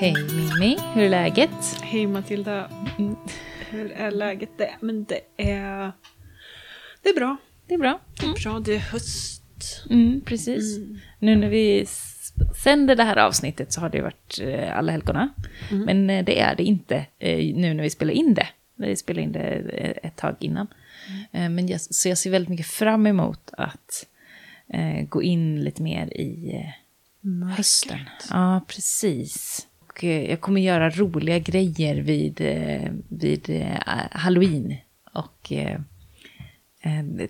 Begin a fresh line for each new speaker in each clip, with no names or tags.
Hej Mimmi, hur är läget?
Hej Matilda.
Mm.
Hur är läget? Det, men det är... Det är bra.
Det är bra.
Det är bra. Det är höst.
Mm, precis. Nu när vi sänder det här avsnittet så har det varit eh, alla helgona. Men eh, det är det inte eh, nu när vi spelar in det. Vi spelar in det ett tag innan. Men jag, så jag ser väldigt mycket fram emot att gå in lite mer i eh, hösten. Ja, precis. Och eh, jag kommer göra roliga grejer vid, eh, vid eh, halloween. Och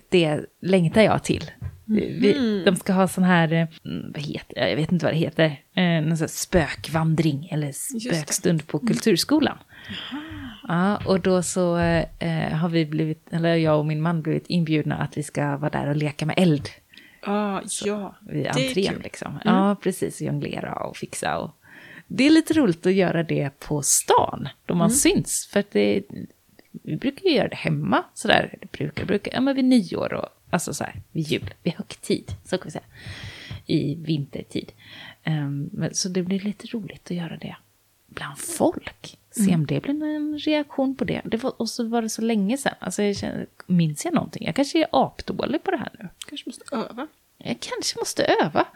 det längtar jag till. Vi, de ska ha sån här, mm, vad heter jag vet inte vad det heter, någon sån spökvandring eller spökstund på Kulturskolan. Ja, och då så har vi blivit, eller jag och min man blivit inbjudna att vi ska vara där och leka med eld
Ah, ja,
vid
det är
entrén.
kul. Mm.
Liksom. Ja, precis. Jonglera och fixa. Och... Det är lite roligt att göra det på stan, då man
Mm.
syns. För att det, vi brukar ju göra det hemma, sådär. Det brukar, brukar, ja men vid nyår och alltså så här, vid jul, vid högtid, så kan vi säga. I vintertid. Men, så det blir lite roligt att göra det bland folk. Se
Mm.
om det blir en reaktion på det. det var, och så var det så länge sedan. Alltså, jag känner, minns jag någonting? Jag kanske är apdålig på det här nu.
Kanske måste öva.
Jag kanske måste öva.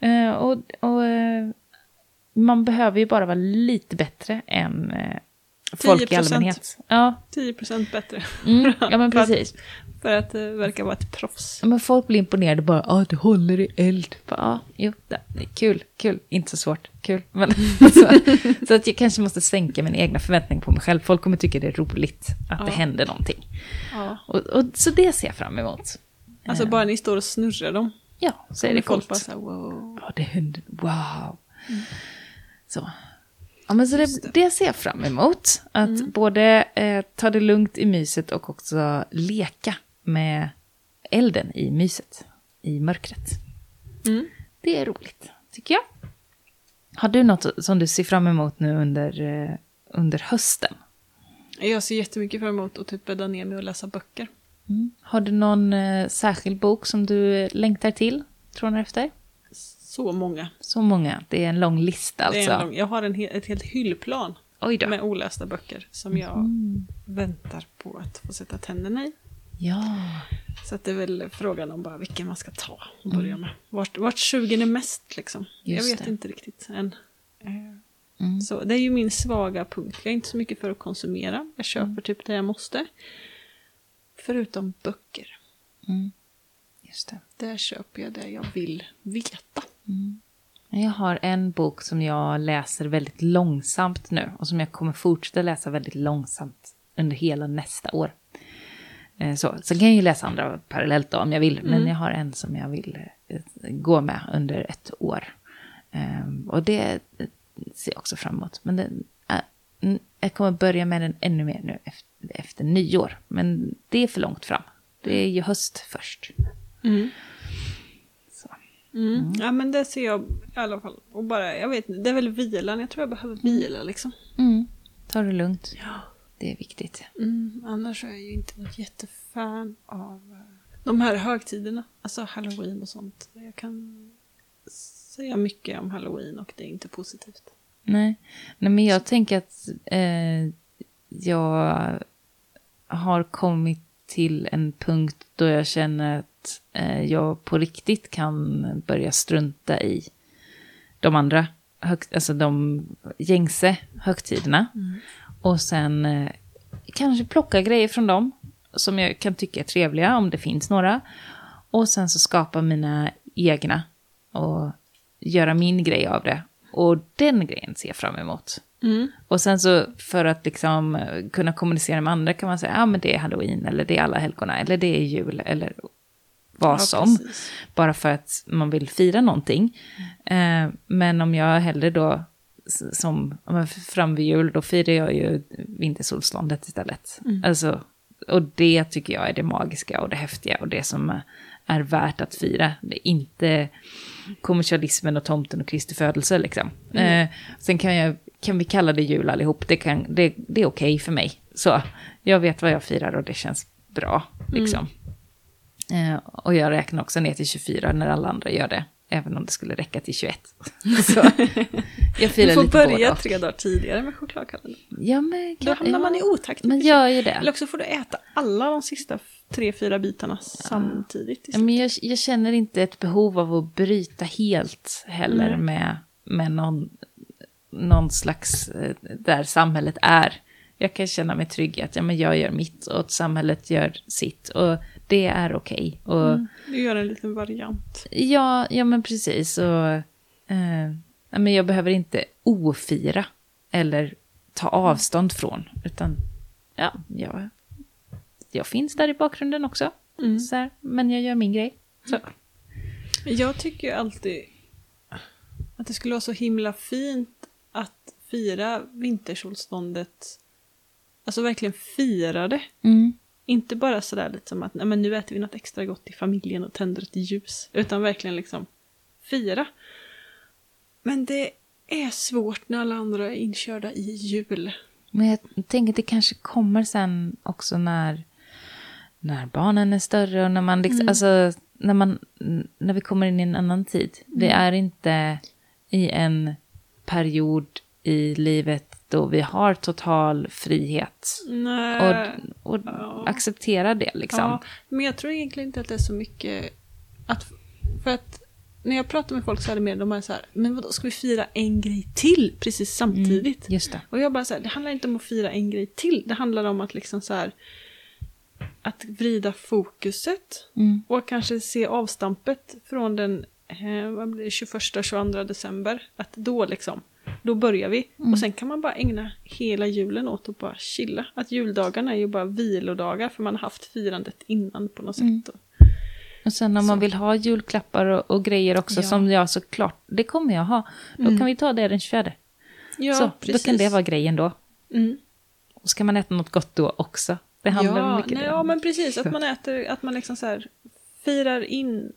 Eh, och och eh, man behöver ju bara vara lite bättre än eh, folk i
10%.
allmänhet. Ja,
10% bättre.
mm, ja men
För att-
precis.
För att det verkar vara ett proffs.
Ja, men folk blir imponerade bara, ja ah, det håller i eld. Ja, ah, jo, det det är kul, kul, inte så svårt, kul. Men, så, så att jag kanske måste sänka min egna förväntning på mig själv. Folk kommer tycka det är roligt att det
Ja.
händer någonting.
Ja.
Och, och, så det ser jag fram emot.
Alltså bara ni står och snurrar dem.
Ja, så är det
folk
coolt.
bara såhär wow.
Ja, det händer. Wow. Så. Ja, men så det, det ser jag fram emot. Att både eh, ta det lugnt i myset och också leka med elden i myset. I mörkret.
Mm.
Det är roligt, tycker jag. Har du något som du ser fram emot nu under, eh, under hösten?
Jag ser jättemycket fram emot att typ bädda ner mig och läsa böcker.
Har du någon eh, särskild bok som du längtar till, tror efter?
Så många.
Så många, det är en lång lista alltså.
Det är en lång, jag har en, ett helt hyllplan med olästa böcker som jag
Mm.
väntar på att få sätta tänderna i.
Ja.
Så att det är väl frågan om bara vilken man ska ta och börja med. Vart, vart sugen är mest liksom. jag
Just
vet
det.
inte riktigt än.
Mm.
Så det är ju min svaga punkt. Jag är inte så mycket för att konsumera. Jag köper
Mm.
typ det jag måste. Förutom böcker.
Mm. Just det.
Där köper jag det jag vill veta.
Jag har en bok som jag läser väldigt långsamt nu och som jag kommer fortsätta läsa väldigt långsamt under hela nästa år. Eh, Så, sen kan jag ju läsa andra parallellt då om jag vill, men jag har en som jag vill eh, gå med under ett år. Ehm, Och det eh, ser jag också fram emot. Men den, mm, jag kommer börja med den ännu mer nu efter, efter nyår, men det är för långt fram. Det är ju höst först. Så.
Mm. Ja men det ser jag i alla fall. Och bara, jag vet inte, det är väl vilan. Jag tror jag behöver vila liksom.
Mm. Ta det lugnt. Det är viktigt.
Mm, annars är jag ju inte något jättefan av eh, de här högtiderna. Alltså halloween och sånt. Jag kan säga mycket om halloween och det är inte positivt.
Nej, Nej men jag tänker att eh, jag har kommit till en punkt då jag känner att eh, jag på riktigt kan börja strunta i de andra, alltså de gängse högtiderna. Och sen eh, kanske plocka grejer från dem som jag kan tycka är trevliga, om det finns några. Och sen så skapa mina egna och göra min grej av det. Och den grejen ser jag fram emot. Och sen så för att liksom eh, kunna kommunicera med andra kan man säga, ja men det är halloween, eller det är alla helgona, eller det är jul, eller vad
Ja,
som.
precis.
Bara för att man vill fira någonting. Eh, men om jag hellre då, som fram vid jul, då firar jag ju vintersolståndet istället. Alltså, och det tycker jag är det magiska och det häftiga och det som är värt att fira. Det är inte kommersialismen och tomten och Kristi födelse liksom. Eh, sen kan, jag, kan vi kalla det jul allihop, det, kan, det, det är okej för mig. Så jag vet vad jag firar och det känns bra liksom. Eh, och jag räknar också ner till 24 när alla andra gör det. Även om det skulle räcka till 21. Så jag firar
Du får
lite
börja tre dagar tidigare med chokladkalendern.
Ja, men,
Då hamnar man i otakt.
Man gör ju
Eller
det.
också får du äta alla de sista tre, fyra bitarna samtidigt.
Ja, Men jag, jag känner inte ett behov av att bryta helt heller
Nej.
med, med någon, någon slags, eh, där samhället är. Jag kan känna mig trygg i att ja, men jag gör mitt och att samhället gör sitt. Och det är okej. Och
Mm. Du gör en liten variant.
Ja, ja men precis. Och, eh, men jag behöver inte ofira eller ta avstånd från. Utan ja, jag, jag finns där i bakgrunden också.
Mm.
Så här, men jag gör min grej. Så.
Jag tycker ju alltid att det skulle vara så himla fint att fira vintersolståndet. Alltså verkligen fira det.
Mm.
Inte bara sådär lite som att Nej, men nu äter vi något extra gott i familjen och tänder ett ljus. Utan verkligen liksom fira. Men det är svårt när alla andra är inkörda i jul.
Men jag tänker att det kanske kommer sen också när, när barnen är större och när man liksom, alltså, när, man, när vi kommer in i en annan tid. Vi är inte i en period i livet då vi har total frihet.
Nej.
Och, och
Ja.
acceptera det liksom.
Ja, men jag tror egentligen inte att det är så mycket att... För att när jag pratar med folk så är det mer de är så här, men vadå, ska vi fira en grej till precis samtidigt?
Just det.
Och jag bara så här, det handlar inte om att fira en grej till, det handlar om att liksom så här att vrida fokuset
Mm.
och kanske se avstampet från den eh, vad blir det, 21-22 december. Att då liksom, då börjar vi. Och sen kan man bara ägna hela julen åt att bara chilla. Att juldagarna är ju bara vilodagar för man har haft firandet innan på något
Mm.
sätt. Och,
Och sen om man vill ha julklappar och, och grejer också
Ja.
som jag såklart, det kommer jag ha. Då
Mm.
kan vi ta det den 24.
ja,
så, då kan det vara grejen då.
Mm.
Och ska man äta något gott då också. Det handlar
ja,
mycket
nej,
om.
ja, men precis. Att man äter, att man liksom så här firar in,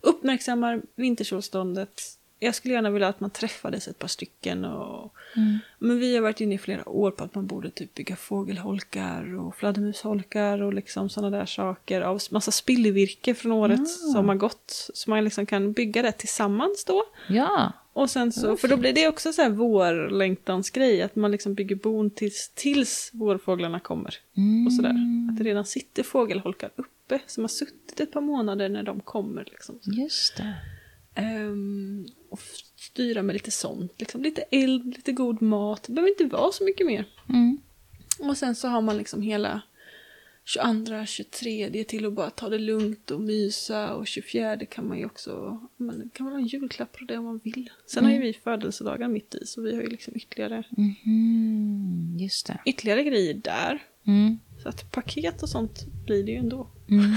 uppmärksammar vintersolståndet. Jag skulle gärna vilja att man träffades ett par stycken. Och,
Mm.
Men vi har varit inne i flera år på att man borde typ bygga fågelholkar och fladdermusholkar och liksom sådana där saker av massa spillevirke från året
Ah.
som har gått. Så man liksom kan bygga det tillsammans då.
Ja,
Och sen så, för då blir det också så här vårlängtansgrej, att man liksom bygger bon tills, tills vårfåglarna kommer.
Mm.
Och sådär. Att det redan sitter fågelholkar uppe som har suttit ett par månader när de kommer. Liksom.
just det.
Ehm, och styra med lite sånt. Liksom. Lite eld, lite god mat. Det behöver inte vara så mycket mer.
Mm.
Och sen så har man liksom hela 22, 23 till att bara ta det lugnt och mysa. Och 24 kan man ju också, man kan man ha julklappar och det om man vill. Sen har ju vi födelsedagar mitt i så vi har ju liksom ytterligare,
Mhm, just det.
ytterligare grejer där.
Mm.
Så att paket och sånt blir det ju ändå.
Mm.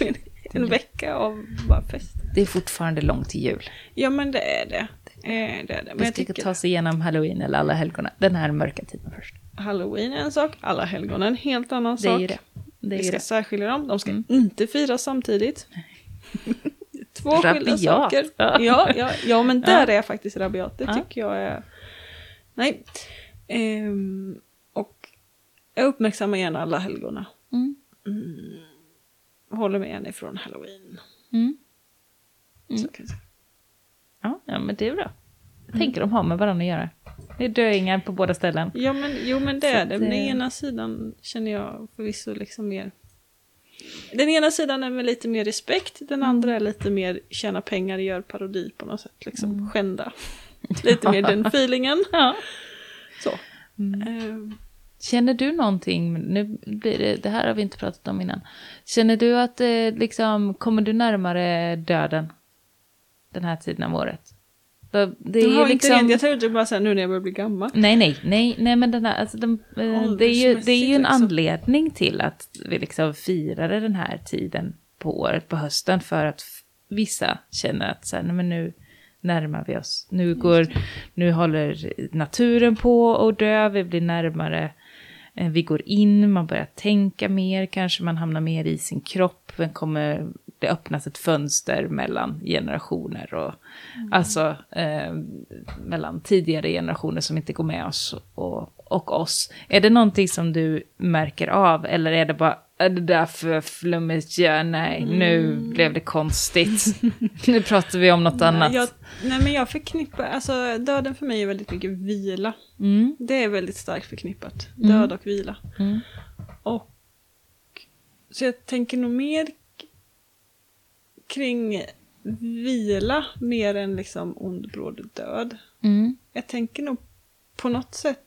en, vecka av bara fest.
Det är fortfarande långt till jul.
Ja men det är det. Eh, det, är det. Men
Vi
jag
ska
tycker
ta sig igenom halloween eller alla helgona. Den här mörka tiden först.
halloween är en sak, alla helgon är en helt annan
Det är
sak.
ju det. Det är
Vi ska
det.
särskilja dem, de ska
Mm.
inte firas samtidigt. Två skilda
Rabiat.
saker.
Ja.
Ja, ja, ja, men där
Ja.
är jag faktiskt rabiat. Det tycker jag är... Nej. Ehm, och jag uppmärksammar gärna alla helgona.
Mm.
Håller med henne från halloween.
Mm.
Säga.
Ja, ja, men det är bra. Jag tänker de har med varandra att göra. Det är döingar på båda ställen.
Ja, men, jo, men det
Så
är det. Men
det-
den ena sidan känner jag förvisso liksom mer... Den ena sidan är med lite mer respekt, den
Mm.
andra är lite mer tjäna pengar, gör parodi på något sätt. Liksom skända. Lite mer den feelingen.
Mm. Ja.
Så.
Mm. Känner du någonting, nu blir det, det här har vi inte pratat om innan. Känner du att eh, liksom, kommer du närmare döden den här tiden av året? Då- Det är ju
har inte
liksom...
rent, jag trodde bara såhär nu när jag börjar bli gammal.
Nej, nej, nej, nej, men den här, alltså, de, eh, det, är ju, det är ju en
liksom.
anledning till att vi liksom firade den här tiden på året, på hösten, för att vissa känner att så här, nej, men nu närmar vi oss. Nu, går, nu håller naturen på att dö, vi blir närmare, vi går in, man börjar tänka mer, kanske man hamnar mer i sin kropp, men kommer, det öppnas ett fönster mellan generationer och alltså eh, mellan tidigare generationer som inte går med oss och, och oss. Är det någonting som du märker av eller är det bara "Äh, det där för flummigt, ja nej, nu blev det konstigt. nu pratar vi om något annat.
Nej, jag, nej men jag förknippar, alltså döden för mig är väldigt mycket vila.
Mm,
Det är väldigt starkt förknippat. Död och vila.
mm,
Och så jag tänker nog mer kring vila mer än liksom ond bråd död.
mm.
Jag tänker nog på något sätt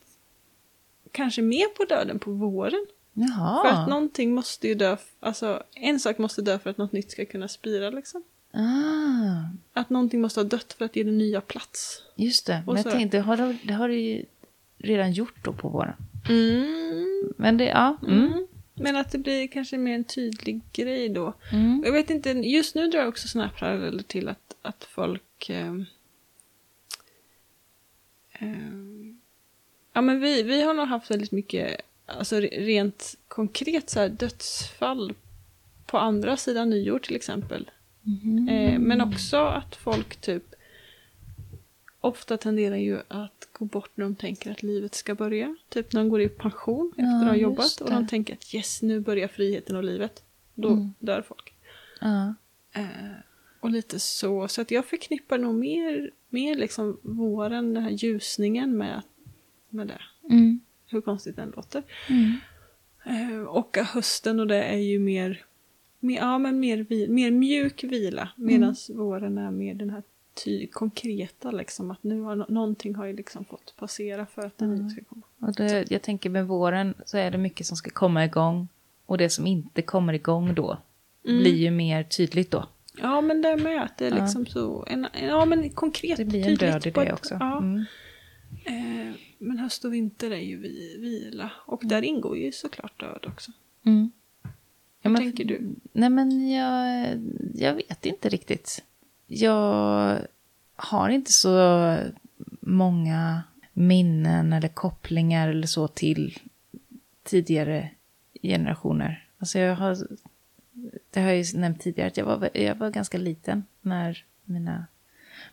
kanske mer på döden på våren.
Jaha.
För att någonting måste ju dö, alltså en sak måste dö för att något nytt ska kunna spira liksom.
ah,
Att någonting måste ha dött för att ge det nya plats.
just det. Men jag tänkte, det har, det har du ju redan gjort då på våren.
Mm.
Men det, ja. Mm.
Mm. Men att det blir kanske mer en tydlig grej då.
Mm.
Jag vet inte, just nu drar jag också sådana här paralleller till att, att folk... ehm, ehm, ja men vi, vi har nog haft väldigt mycket, alltså re- rent konkret så här dödsfall på andra sidan nyår till exempel.
Mhm.
Eh, men också att folk typ ofta tenderar ju att gå bort när de tänker att livet ska börja. Typ när de går i pension efter
Ja,
att ha jobbat och de tänker att yes, nu börjar friheten och livet. Då
Mm.
dör folk.
Ja.
Eh, och lite så. Så att jag förknippar nog mer, mer liksom våren, den här ljusningen med, med det.
Mm.
Hur konstigt den låter.
Mm.
Eh, och hösten och det är ju mer, mer, ja, men mer, mer mjuk vila. Medan våren är mer den här ty, konkreta liksom. Att nu har nå- någonting har ju liksom fått passera för att den nya ska komma.
Och det, jag tänker med våren så är det mycket som ska komma igång. Och det som inte kommer igång då
Mm.
blir ju mer tydligt då.
Ja men det med att det är
Ja.
liksom så, en, en, ja men konkret.
Det blir en
tydligt
död i det
ett-
också.
Ja.
Mm.
Eh, men höst och vinter är ju vi, vila. Och där ingår ju såklart död också.
Mm. Ja, men-
tänker du?
Nej men jag, jag vet inte riktigt. Jag har inte så många minnen eller kopplingar eller så till tidigare generationer. Alltså jag har, det har jag ju nämnt tidigare att jag var, jag var ganska liten när mina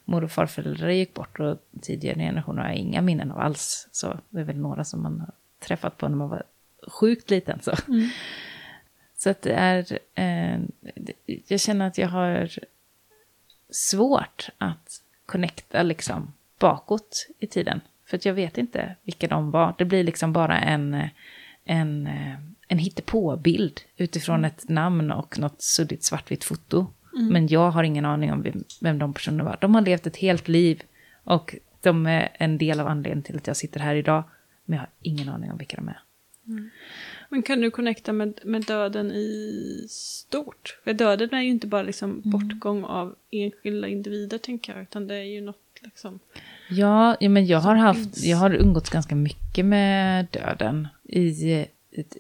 mor och farföräldrar gick bort och tidigare generationer har jag inga minnen av alls. Så det är väl några som man har träffat på när man var sjukt liten. Så. Så att det är, eh, jag känner att jag har svårt att connecta liksom bakåt i tiden. För att jag vet inte vilka de var. Det blir liksom bara en, en, en hittepåbild utifrån ett namn och något suddigt svartvitt foto. Men jag har ingen aning om vem, vem de personerna var. De har levt ett helt liv och de är en del av anledningen till att jag sitter här idag. Men jag har ingen aning om vilka de är.
Men kan du connecta med, med döden i stort? För döden är ju inte bara liksom bortgång av enskilda individer tänker jag. Utan det är ju något liksom...
Ja, ja men jag har haft, jag har umgåtts ganska mycket med döden. I, ett-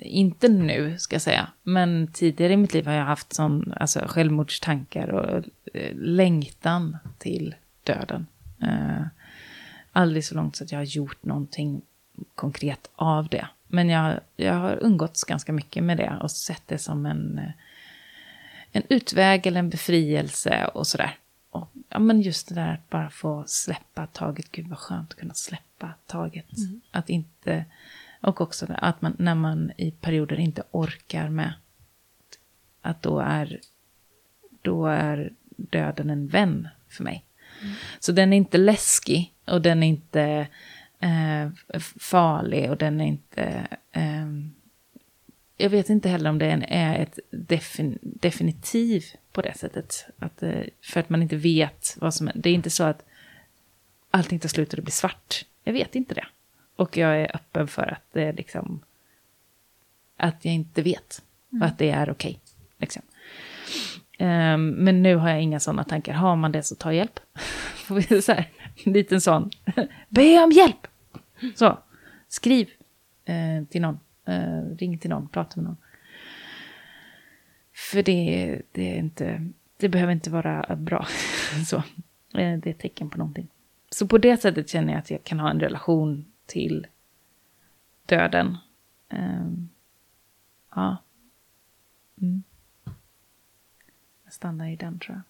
inte nu ska jag säga, men tidigare i mitt liv har jag haft sån, alltså självmordstankar och eh, längtan till döden. Eh, aldrig så långt så att jag har gjort någonting konkret av det. Men jag, jag har umgåtts ganska mycket med det och sett det som en, en utväg eller en befrielse och sådär. Och, ja, men just det där att bara få släppa taget. Gud vad skönt att kunna släppa taget. Att inte, och också att man när man i perioder inte orkar med. Att då är, då är döden en vän för mig. Så den är inte läskig och den är inte eh, farlig och den är inte... ehm, jag vet inte heller om det är ett defin, definitiv på det sättet. Att, eh, för att man inte vet vad som är. Det är inte så att allting tar slut och det blir svart. Jag vet inte det. Och jag är öppen för att det är liksom... Att jag inte vet. Och att det är okej. liksom. Ehm, men nu har jag inga sådana tankar. Har man det så ta hjälp. Så här, en liten sån. Be om hjälp! Så, skriv eh, till någon. Eh, ring till någon, prata med någon. För det, det är inte, det behöver inte vara bra. så, eh, det är ett tecken på någonting. Så på det sättet känner jag att jag kan ha en relation till döden. Ehm, ja. Mm. Jag stannar i den tror jag.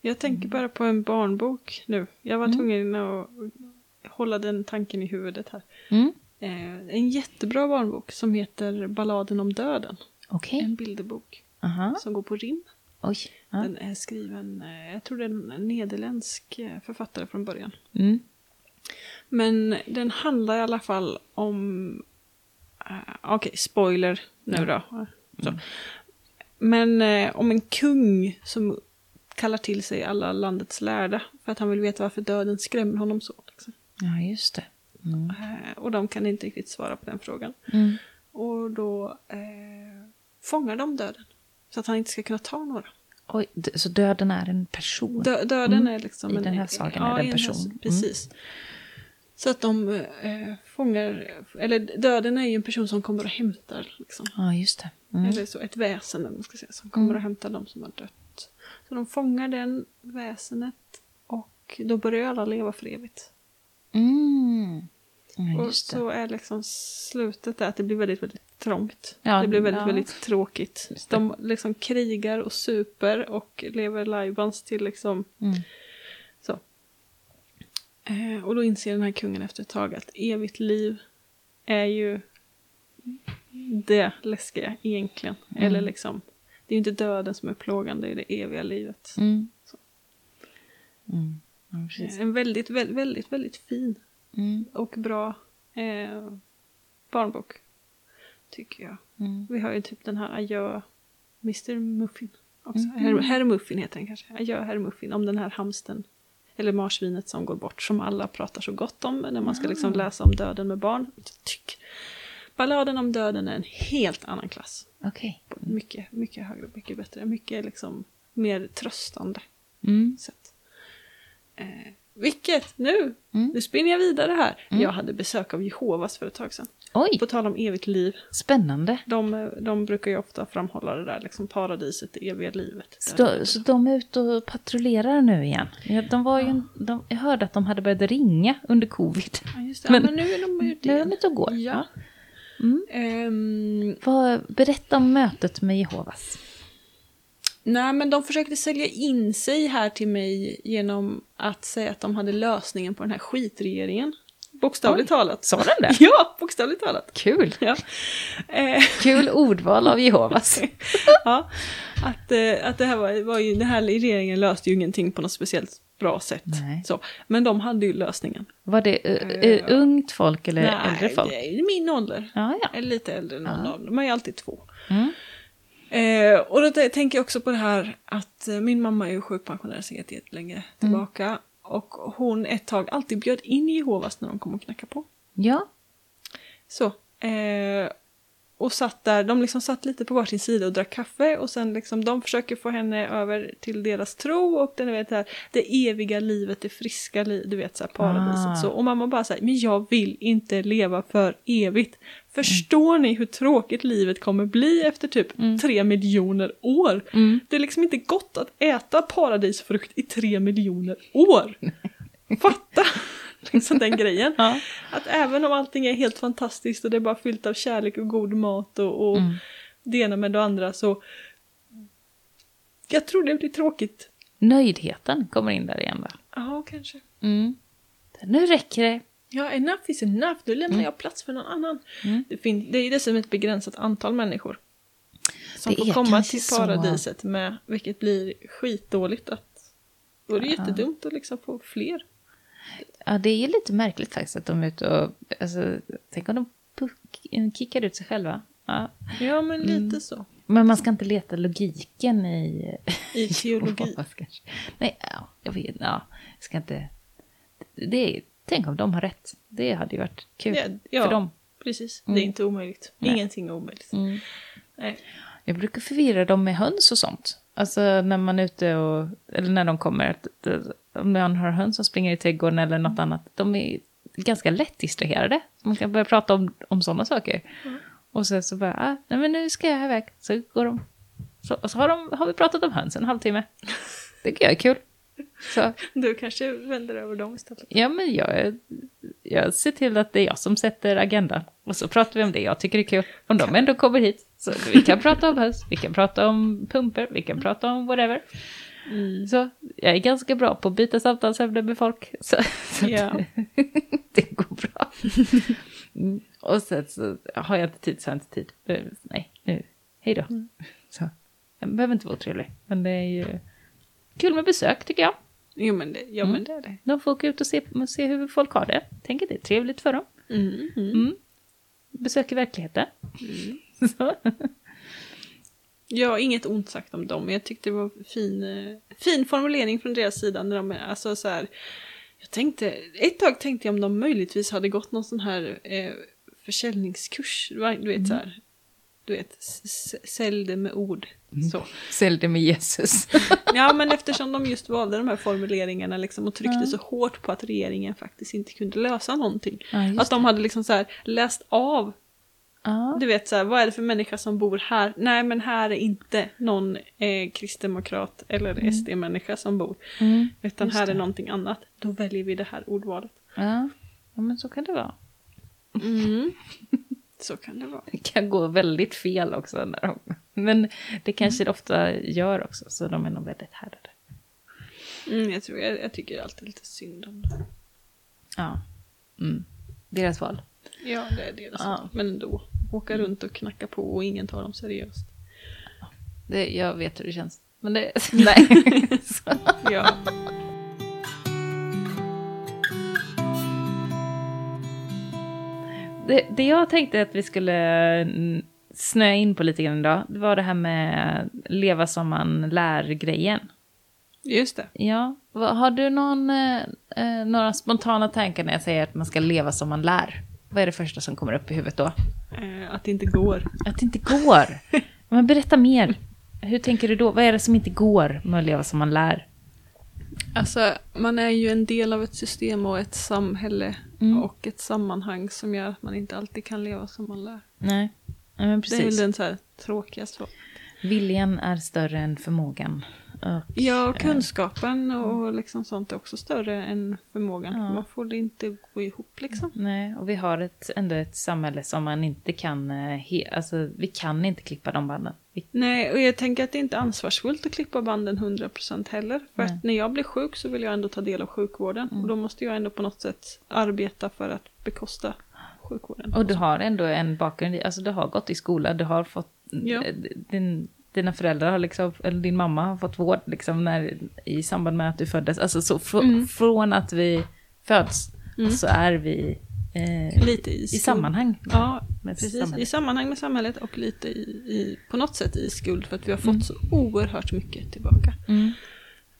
Jag tänker bara på en barnbok nu. Jag var tvungen att hålla den tanken i huvudet här.
Mm.
Eh, en jättebra barnbok som heter Balladen om döden.
Okej.
En bilderbok
Aha.
som går på rim.
Oj. Ja.
Den är skriven, eh, jag tror det är en nederländsk eh, författare från början.
Mm.
Men den handlar i alla fall om... Uh, Okej, spoiler nu då. Så. Men eh, om en kung som kallar till sig alla landets lärda för att han vill veta varför döden skrämmer honom så. Liksom.
Ja, just det. Mm.
Eh, och de kan inte riktigt svara på den frågan.
Mm.
Och då eh, fångar de döden. Så att han inte ska kunna ta några.
Oj, så döden är en person?
Dö döden
Mm.
är liksom...
I
en,
den här sagan är det en
den här-
person. Mm.
Precis. Så att de eh, fångar... Eller döden är ju en person som kommer och hämtar. Liksom.
Ja, just det. Mm.
Eller så ett väsen man ska säga, som kommer
Mm.
och hämtar de som har dött. Så de fångar den väsenet och då börjar alla leva för evigt.
Mm. Ja,
och så är liksom slutet där att det blir väldigt, väldigt trångt.
Ja,
det blir väldigt,
ja.
väldigt tråkigt. De liksom krigar och super och lever lajbans till liksom
Mm.
Eh, och då inser den här kungen efter ett tag att evigt liv är ju det läskiga egentligen.
Mm.
Eller liksom, det är ju inte döden som är plågan, det är det eviga livet.
Mm. Mm. Ja.
En väldigt, väldigt, väldigt, väldigt fin
Mm.
och bra eh, barnbok. Tycker jag.
Mm.
Vi har ju typ den här Adjö Mr Muffin. Också.
Mhm.
Herr, herr Muffin heter den kanske. Adjö Herr Muffin. Om den här hamsten. Eller marsvinet som går bort. Som alla pratar så gott om. När man ska liksom
Ah.
läsa om döden med barn. Tyck. Balladen om döden är en helt annan klass.
Okej.
Mycket, mycket högre, mycket bättre. Mycket liksom mer tröstande
Mm.
sätt. Eh, vilket, nu,
Mm.
nu spinner jag vidare här.
Mm.
Jag hade besök av Jehovas för ett tag sedan.
Oj,
På tal om evigt liv.
spännande.
De, de brukar ju ofta framhålla det där, liksom paradiset, det eviga livet.
Så, så de är ute och patrullerar nu igen? Ja, de var ju, de, jag hörde att de hade börjat ringa under covid.
Ja, just det.
Men-
Men, men nu är de ute
Nu är
igen.
de ute och går.
Ja.
Mm.
Ehm,
Vad, berätta om mötet med Jehovas.
nej, men de försökte sälja in sig här till mig genom att säga att de hade lösningen på den här skitregeringen. Bokstavligt
Oj.
talat.
Sa de det?
Ja, bokstavligt talat.
Kul!
Ja. Eh,
Kul ordval av Jehovas.
ja. Att, eh, att det här var, var ju, den här regeringen löste ju ingenting på något speciellt bra sätt.
Nej.
Så. Men de hade ju lösningen.
Var det uh, uh, ungt folk eller äldre folk?
är min ålder.
Ja, ja.
Eller lite äldre än någon
Ja.
av dem. Man är alltid två.
Mm.
Eh, och då tänker jag också på det här att min mamma är ju sjukpensionär sedan jätte- jättelänge
Mm.
Och hon ett tag alltid bjöd in Jehovas när de kom och knackade på.
Ja.
Så. Eh, och satt där, de liksom satt lite på varsin sida och drack kaffe och sen liksom de försöker få henne över till deras tro och den, vet, här, det eviga livet, det friska livet, du vet så här, paradiset
Ah.
så. Och mamma bara säger men jag vill inte leva för evigt. Förstår ni hur tråkigt livet kommer bli efter typ
Mm.
tre miljoner år?
Mm.
Det är liksom inte gott att äta paradisfrukt i tre miljoner år. Fatta! liksom den grejen.
Ja.
Att även om allting är helt fantastiskt och det är bara fyllt av kärlek och god mat och, och
Mm.
det ena med det andra så jag tror det blir tråkigt.
Nöjdheten kommer in där igen va?
Ja, kanske.
Mm. Nu räcker det.
Ja, enough is enough. Nu lämnar jag plats för någon annan.
Mm.
Det, fin- det är dessutom ett begränsat antal människor. Som
Det
får komma till
så.
paradiset med, vilket blir skitdåligt att... Då är det
Ja.
jättedumt att liksom få fler.
Ja, det är lite märkligt faktiskt att de är ute och... Alltså, tänk om de kickar ut sig själva. Ja.
Ja, men lite
Mm.
så.
Men man ska inte leta logiken i...
I teologi.
Nej, ja, jag vet ja, jag ska inte... Det är, tänk om de har rätt. Det hade ju varit kul
Ja, ja.
för dem.
Precis,
Mm.
det är inte omöjligt.
Nej.
Ingenting är omöjligt.
Mm.
Nej.
Jag brukar förvirra dem med höns och sånt. Alltså när man är ute och... Eller när de kommer. att- Om man har höns som springer i trädgården eller något annat. De är ganska lätt distraherade. Man kan börja prata om, om sådana saker.
Mm.
Och sen så bara, ah, nej men nu ska jag iväg. Så går de. Så, och så har, de, har vi pratat om höns en halvtimme. Det tycker jag är kul. Så,
Du kanske vänder över dem istället.
ja men jag, jag ser till att det är jag som sätter agendan. Och så pratar vi om det jag tycker är kul. Om de ändå kommer hit. Så vi kan prata om höns, vi kan prata om pumper, vi kan prata om whatever.
Mm.
Så jag är ganska bra på att byta samtalsämne med folk. Så, så
Ja.
att, det går bra. Mm. Och sen så har jag inte tid så har jag inte tid. Eh, Nej, nu, hej då. Så, jag behöver inte vara otrevlig. Men det är ju kul med besök tycker jag.
Jo men det, ja, men det är det.
De får åka ut och se, och se hur folk har det. Tänk att det är trevligt för dem.
Mm. Mm.
Mm. Besök i verkligheten. Så.
Har inget ont sagt om dem, men jag tyckte det var fin, eh, fin formulering från deras sida. När de, alltså så här, jag tänkte, ett tag tänkte jag om de möjligtvis hade gått någon sån här eh, försäljningskurs. Du vet,
Mm.
så här, du vet, sälj det med ord.
Mm. Sälj det med Jesus.
Ja, men eftersom de just valde de här formuleringarna liksom, och tryckte
Ja.
så hårt på att regeringen faktiskt inte kunde lösa någonting.
Ja,
att de hade liksom så här läst av
Ja.
Du vet så här, vad är det för människa som bor här? Nej men här är inte någon eh, kristdemokrat eller SD-människa som bor.
Mm.
Utan
Just
här är
det.
någonting annat. Då väljer vi det här ordvalet.
Ja. ja, men så kan det vara.
Mm. så kan det vara.
Det kan gå väldigt fel också. När de, men det kanske det ofta gör också, så de är nog väldigt härdade.
Mm, jag, tror, jag, jag tycker alltid lite synd om det.
Ja. Mm. Deras val.
Ja, det är deras
Ja.
val. Men ändå. Åka runt och knacka på och ingen tar dem seriöst.
Det, jag vet hur det känns. Men det... Nej.
Ja.
Det, det jag tänkte att vi skulle mm, snöa in på lite grann idag, det var det här med leva som man lär-grejen.
Just det.
Ja, har du någon, eh, eh, några spontana tankar när jag säger att man ska leva som man lär? Vad är det första som kommer upp i huvudet då?
Eh, att det inte går.
Att det inte går. Men berätta mer. Hur tänker du då? Vad är det som inte går med att leva som man lär?
Alltså, man är ju en del av ett system och ett samhälle
Mm.
och ett sammanhang som gör att man inte alltid kan leva som man lär.
Nej, men
Det är väl
precis.
den så här tråkiga svaret.
Viljan är större än förmågan. Och,
Ja, och kunskapen och liksom sånt är också större än förmågan.
Ja.
Man får det inte gå ihop liksom.
Nej, och vi har ett, ändå ett samhälle som man inte kan... eh, He, alltså, vi kan inte klippa de banden. Vi,
Nej, och jag tänker att det inte är ansvarsfullt att klippa banden 100% heller. För
Nej.
att när jag blir sjuk så vill jag ändå ta del av sjukvården.
Mm.
Och då måste jag ändå på något sätt arbeta för att bekosta sjukvården.
och du har ändå en bakgrund i... Alltså, du har gått i skola, du har fått...
Ja.
eh, Din, dina föräldrar har liksom... Eller din mamma har fått vård liksom när, i samband med att du föddes. Alltså, så fr,
Mm.
från att vi föds
Mm.
så är vi eh,
Lite i,
i sammanhang
Ja,
med
precis. I
samhället.
sammanhang med samhället och lite i, i, på något sätt i skuld för att vi har fått
Mm.
så oerhört mycket tillbaka.
Mm.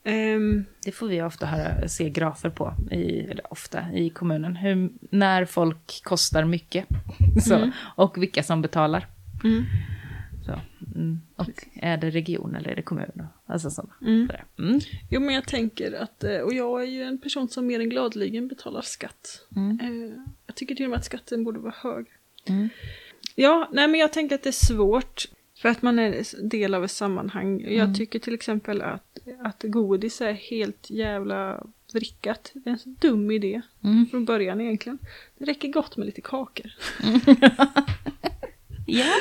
Ehm,
Det får vi ofta höra, se grafer på, i, eller ofta i kommunen. Hur, när folk kostar mycket. Så,
Mm.
Och vilka som betalar. Så, mm. Och är det region eller är det kommun? Alltså sådana.
mm.
Mm.
Jo men jag tänker att, eh, och jag är ju en person som mer än gladeligen betalar skatt.
Mm.
Eh, Jag tycker till och med att skatten borde vara hög.
Mm.
Ja, nej men jag tänker att det är svårt. För att man är del av ett sammanhang. Jag
Mm.
tycker till exempel att, att godis är helt jävla vrickat. Det är en så dum idé
Mm.
från början egentligen. Det räcker gott med lite kakor.
Ja.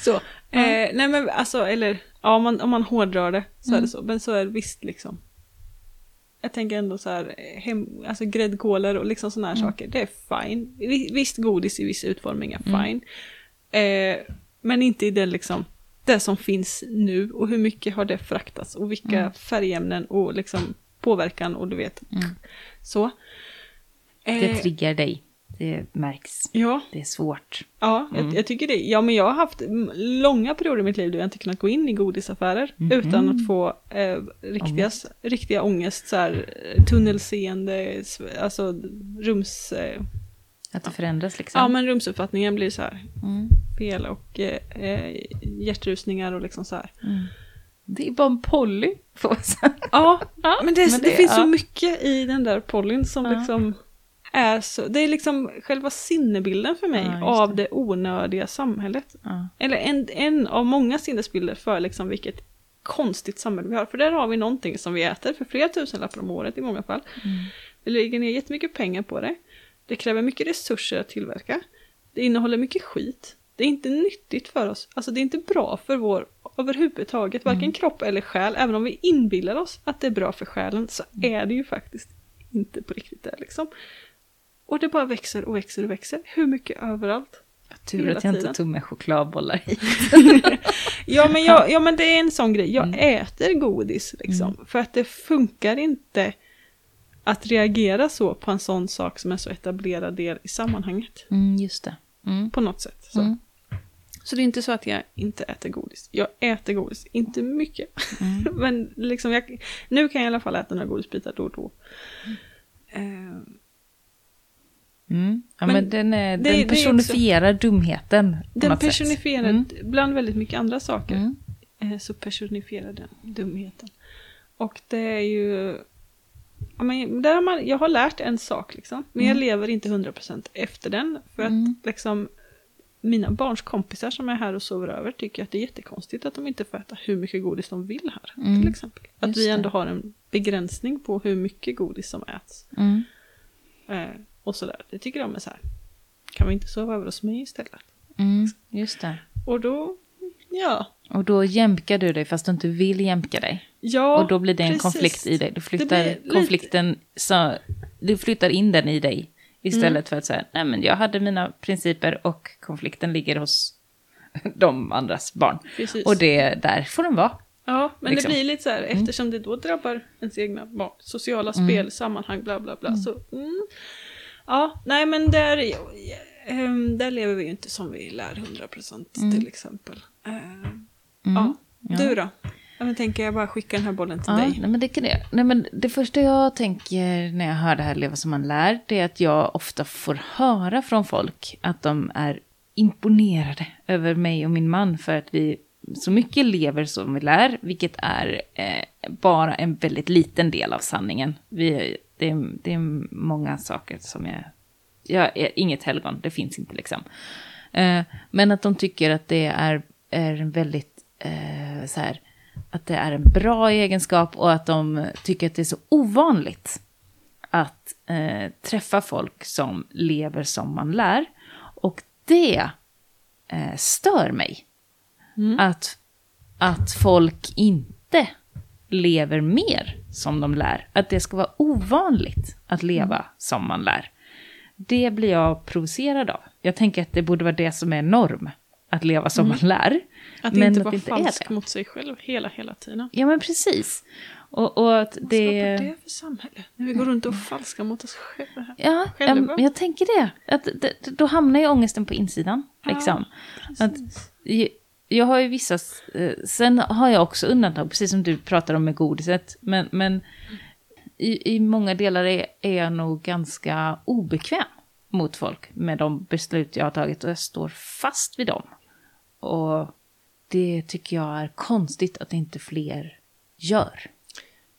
Så, eh, nej men alltså, eller ja, om man, om man hårdrar det så är
Mm.
det så. Men så är det visst liksom. Jag tänker ändå så här, hem, alltså gräddkoler och liksom sådana här
Mm.
saker. Det är fine. Vi- Visst godis i viss utformning är
Mm.
fine. Eh, men inte i den liksom, det som finns nu och hur mycket har det fraktats och vilka
Mm.
färgämnen och liksom påverkan och du vet.
Mm.
Så.
Det
Eh,
triggar dig. Det märks.
ja,
Det är svårt.
Ja,
Mm.
jag, jag tycker det. Ja, men jag har haft mm, långa perioder i mitt liv då jag inte kunnat gå in i godisaffärer
Mhm.
utan att få eh, riktiga,
Ångest.
riktiga ångest, så här, tunnelseende, alltså rums... Eh,
Att det förändras liksom.
ja, men rumsuppfattningen blir så här
Mm.
fel och eh, eh, hjärtrusningar och liksom så här.
Mm. Det är bara en Polly.
Ja,
Ja,
men det,
men
det,
det-
finns
ja.
så mycket i den där pollyn som
Ja.
liksom är så... Det är liksom själva sinnebilden för mig
Ja,
av
det.
det onödiga samhället.
Ja.
Eller en, en av många sinnesbilder för liksom vilket konstigt samhälle vi har. För där har vi någonting som vi äter för flera tusenlappar om året i många fall.
Mm.
Vi lägger ner jättemycket pengar på det. Det kräver mycket resurser att tillverka. Det innehåller mycket skit. Det är inte nyttigt för oss. Alltså det är inte bra för vår överhuvudtaget, varken
Mm.
kropp eller själ. Även om vi inbillar oss att det är bra för själen så
Mm.
är det ju faktiskt inte på riktigt det liksom. Och det bara växer och växer och växer. Hur mycket överallt.
Tur att jag
tiden.
inte tog med chokladbollar hit.
Ja men, jag, ja men det är en sån grej, jag
Mm.
äter godis liksom. För att det funkar inte att reagera så på en sån sak som är så etablerad del i sammanhanget.
Mm, just det. Mm.
På något sätt. Så.
Mm.
så det är inte så att jag inte äter godis. Jag äter godis, inte mycket.
Mm.
men liksom jag, nu kan jag i alla fall äta några godisbitar då och då. Eh,
Mm. Ja,
Men
men, den, är,
det-
den
det
personifierar dumheten. på
den personifierar,
Mm.
bland väldigt mycket andra saker,
Mm.
eh, så personifierar den dumheten. Och det är ju... Ja, men där har man, jag har lärt en sak liksom, men jag lever inte 100% efter den. För att
Mm.
liksom, mina barns kompisar som är här och sover över tycker att det är jättekonstigt att de inte får äta hur mycket godis de vill här.
Mm.
Till exempel. Att
Just
vi
det.
ändå har en begränsning på hur mycket godis som äts.
Mm.
Eh, och sådär. Det tycker de är så här. Kan vi inte sova över hos mig istället?
Mm. Just det.
Och då, ja.
Och då jämkar du dig fast du inte vill jämka dig.
Ja,
och då blir det en
precis.
konflikt i dig. Du flyttar
blir lite-
konflikten, så, du flyttar in den i dig. Istället
Mm.
för att säga, nej men jag hade mina principer och konflikten ligger hos de andras barn.
Precis.
Och det, där får den vara.
Ja, men
liksom.
det blir lite så här eftersom det då drabbar ens egna barn. Sociala
Mm.
spel, sammanhang, bla bla bla. Så, mm. Ja, nej men där, ehm, där lever vi ju inte som vi lär 100% till exempel. Ehm,
Mm.
Ja, du då? Ja, men tänker jag bara skicka den här bollen till
Ja,
dig.
nej, men det, kan det. Nej, men det första jag tänker när jag hör det här Leva som man lär, det är att jag ofta får höra från folk att de är imponerade över mig och min man för att vi så mycket lever som vi lär, vilket är eh, bara en väldigt liten del av sanningen. Vi, det, är, det är många saker som jag... Jag är inget helgon, det finns inte liksom. Eh, men att de tycker att det är, är en väldigt eh, så här, att det är en bra egenskap och att de tycker att det är så ovanligt att eh, träffa folk som lever som man lär. Och det eh, stör mig. Att, att folk inte lever mer som de lär. Att det ska vara ovanligt att leva som man lär. Det blir jag provocerad av. Jag tänker att det borde vara det som är norm. Att leva som man lär.
Att
men
inte
att
vara
inte
falsk mot sig själv hela, hela tiden.
Ja, men precis. Och, och att
Vad
det...
skapar det för samhälle? När vi går runt och falskar mot oss själva.
Ja, ja,
Själva.
men jag tänker det. Att, det. Då hamnar ju ångesten på insidan. Liksom. att, jag, har ju vissa... eh, Sen har jag också undantag, precis som du pratar om med godiset. Men, men i, i många delar är, är jag nog ganska obekväm mot folk med de beslut jag har tagit och jag står fast vid dem. Och det tycker jag är konstigt att inte fler gör.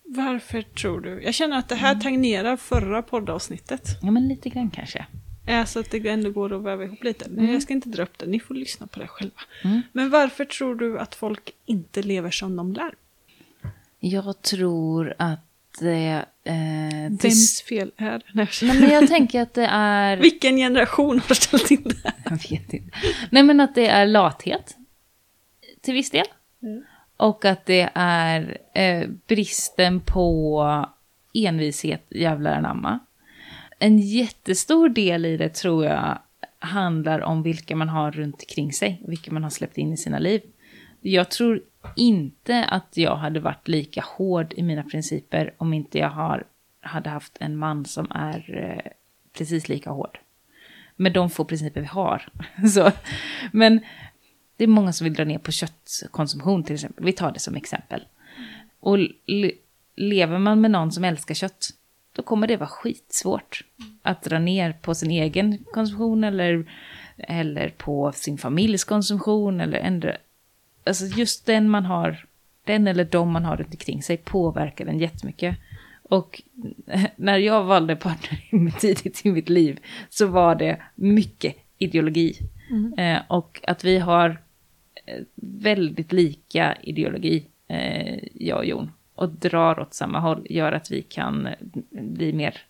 Varför tror du? Jag känner att det
Mm.
här tangerar förra poddavsnittet.
Ja, men lite grann kanske.
Alltså att det ändå går att väva ihop lite. Men jag ska inte dra upp det, ni får lyssna på det själva.
Mm.
Men varför tror du att folk inte lever som de lär?
Jag tror att det... Eh, till
Vems fel är det? Nej,
men jag tänker att det är...
Vilken generation har ställt in det här?
Jag vet inte. Nej, men att det är lathet. Till viss del.
Mm.
Och att det är eh, bristen på envishet, jävlar anamma. En jättestor del i det tror jag handlar om vilka man har runt omkring sig. Vilka man har släppt in i sina liv. Jag tror inte att jag hade varit lika hård i mina principer om inte jag har, hade haft en man som är eh, precis lika hård med de få principer vi har. Så, men det är många som vill dra ner på köttkonsumtion till exempel. Vi tar det som exempel. Och le- lever man med någon som älskar kött, då kommer det vara skitsvårt att dra ner på sin egen konsumtion eller, eller på sin familjs konsumtion eller ändra. Alltså just den man har, den eller de man har runt omkring sig påverkar den jättemycket. Och när jag valde partner tidigt i mitt liv så var det mycket ideologi. Eh, och att vi har eh, väldigt lika ideologi, eh, jag och Jon, och drar åt samma håll gör att vi kan eh, bli mer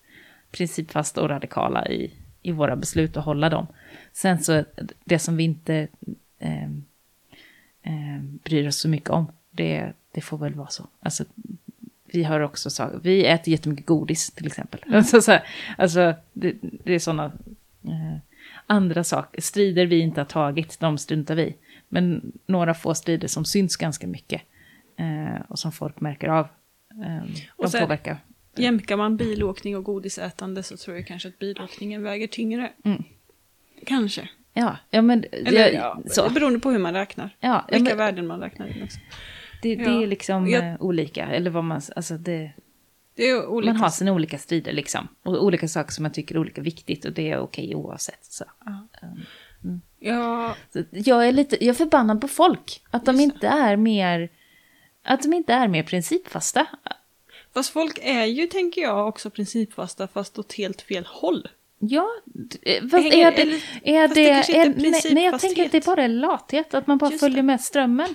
principfasta och radikala i, i våra beslut och hålla dem. Sen så, det som vi inte... Eh, eh, bryr oss så mycket om. Det, det får väl vara så. Alltså, vi har också sagt, vi äter jättemycket godis till exempel. Alltså, så här, alltså det, det är sådana eh, andra saker, strider vi inte har tagit, de struntar vi. Men några få strider som syns ganska mycket och som folk märker av, eh,
Och
de
sen-
påverkar.
Jämkar man bilåkning och godisätande så tror jag kanske att bilåkningen väger tyngre.
Mm.
Kanske.
Ja, ja men
Eller
jag,
ja,
så.
beroende på hur man räknar.
Ja,
Vilka
men,
värden man räknar in också.
det, det
ja.
är liksom
Jag-
eh, olika, eller vad man, alltså det,
Det är olika.
man har sina olika strider liksom. Och olika saker som man tycker är olika viktigt och det är okej oavsett. Så.
Ja.
Mm.
Ja,
Så jag är lite, jag är förbannad på folk. Att de
Just det.
inte är mer, att de inte är mer principfasta.
fast folk är ju, tänker jag, också principfasta fast åt helt fel håll.
Ja, d- fast
Hänger-
är det, är
det
det,
är
nej, nej, jag tänker att det bara är lathet, att man bara
Just
följer
det.
med strömmen.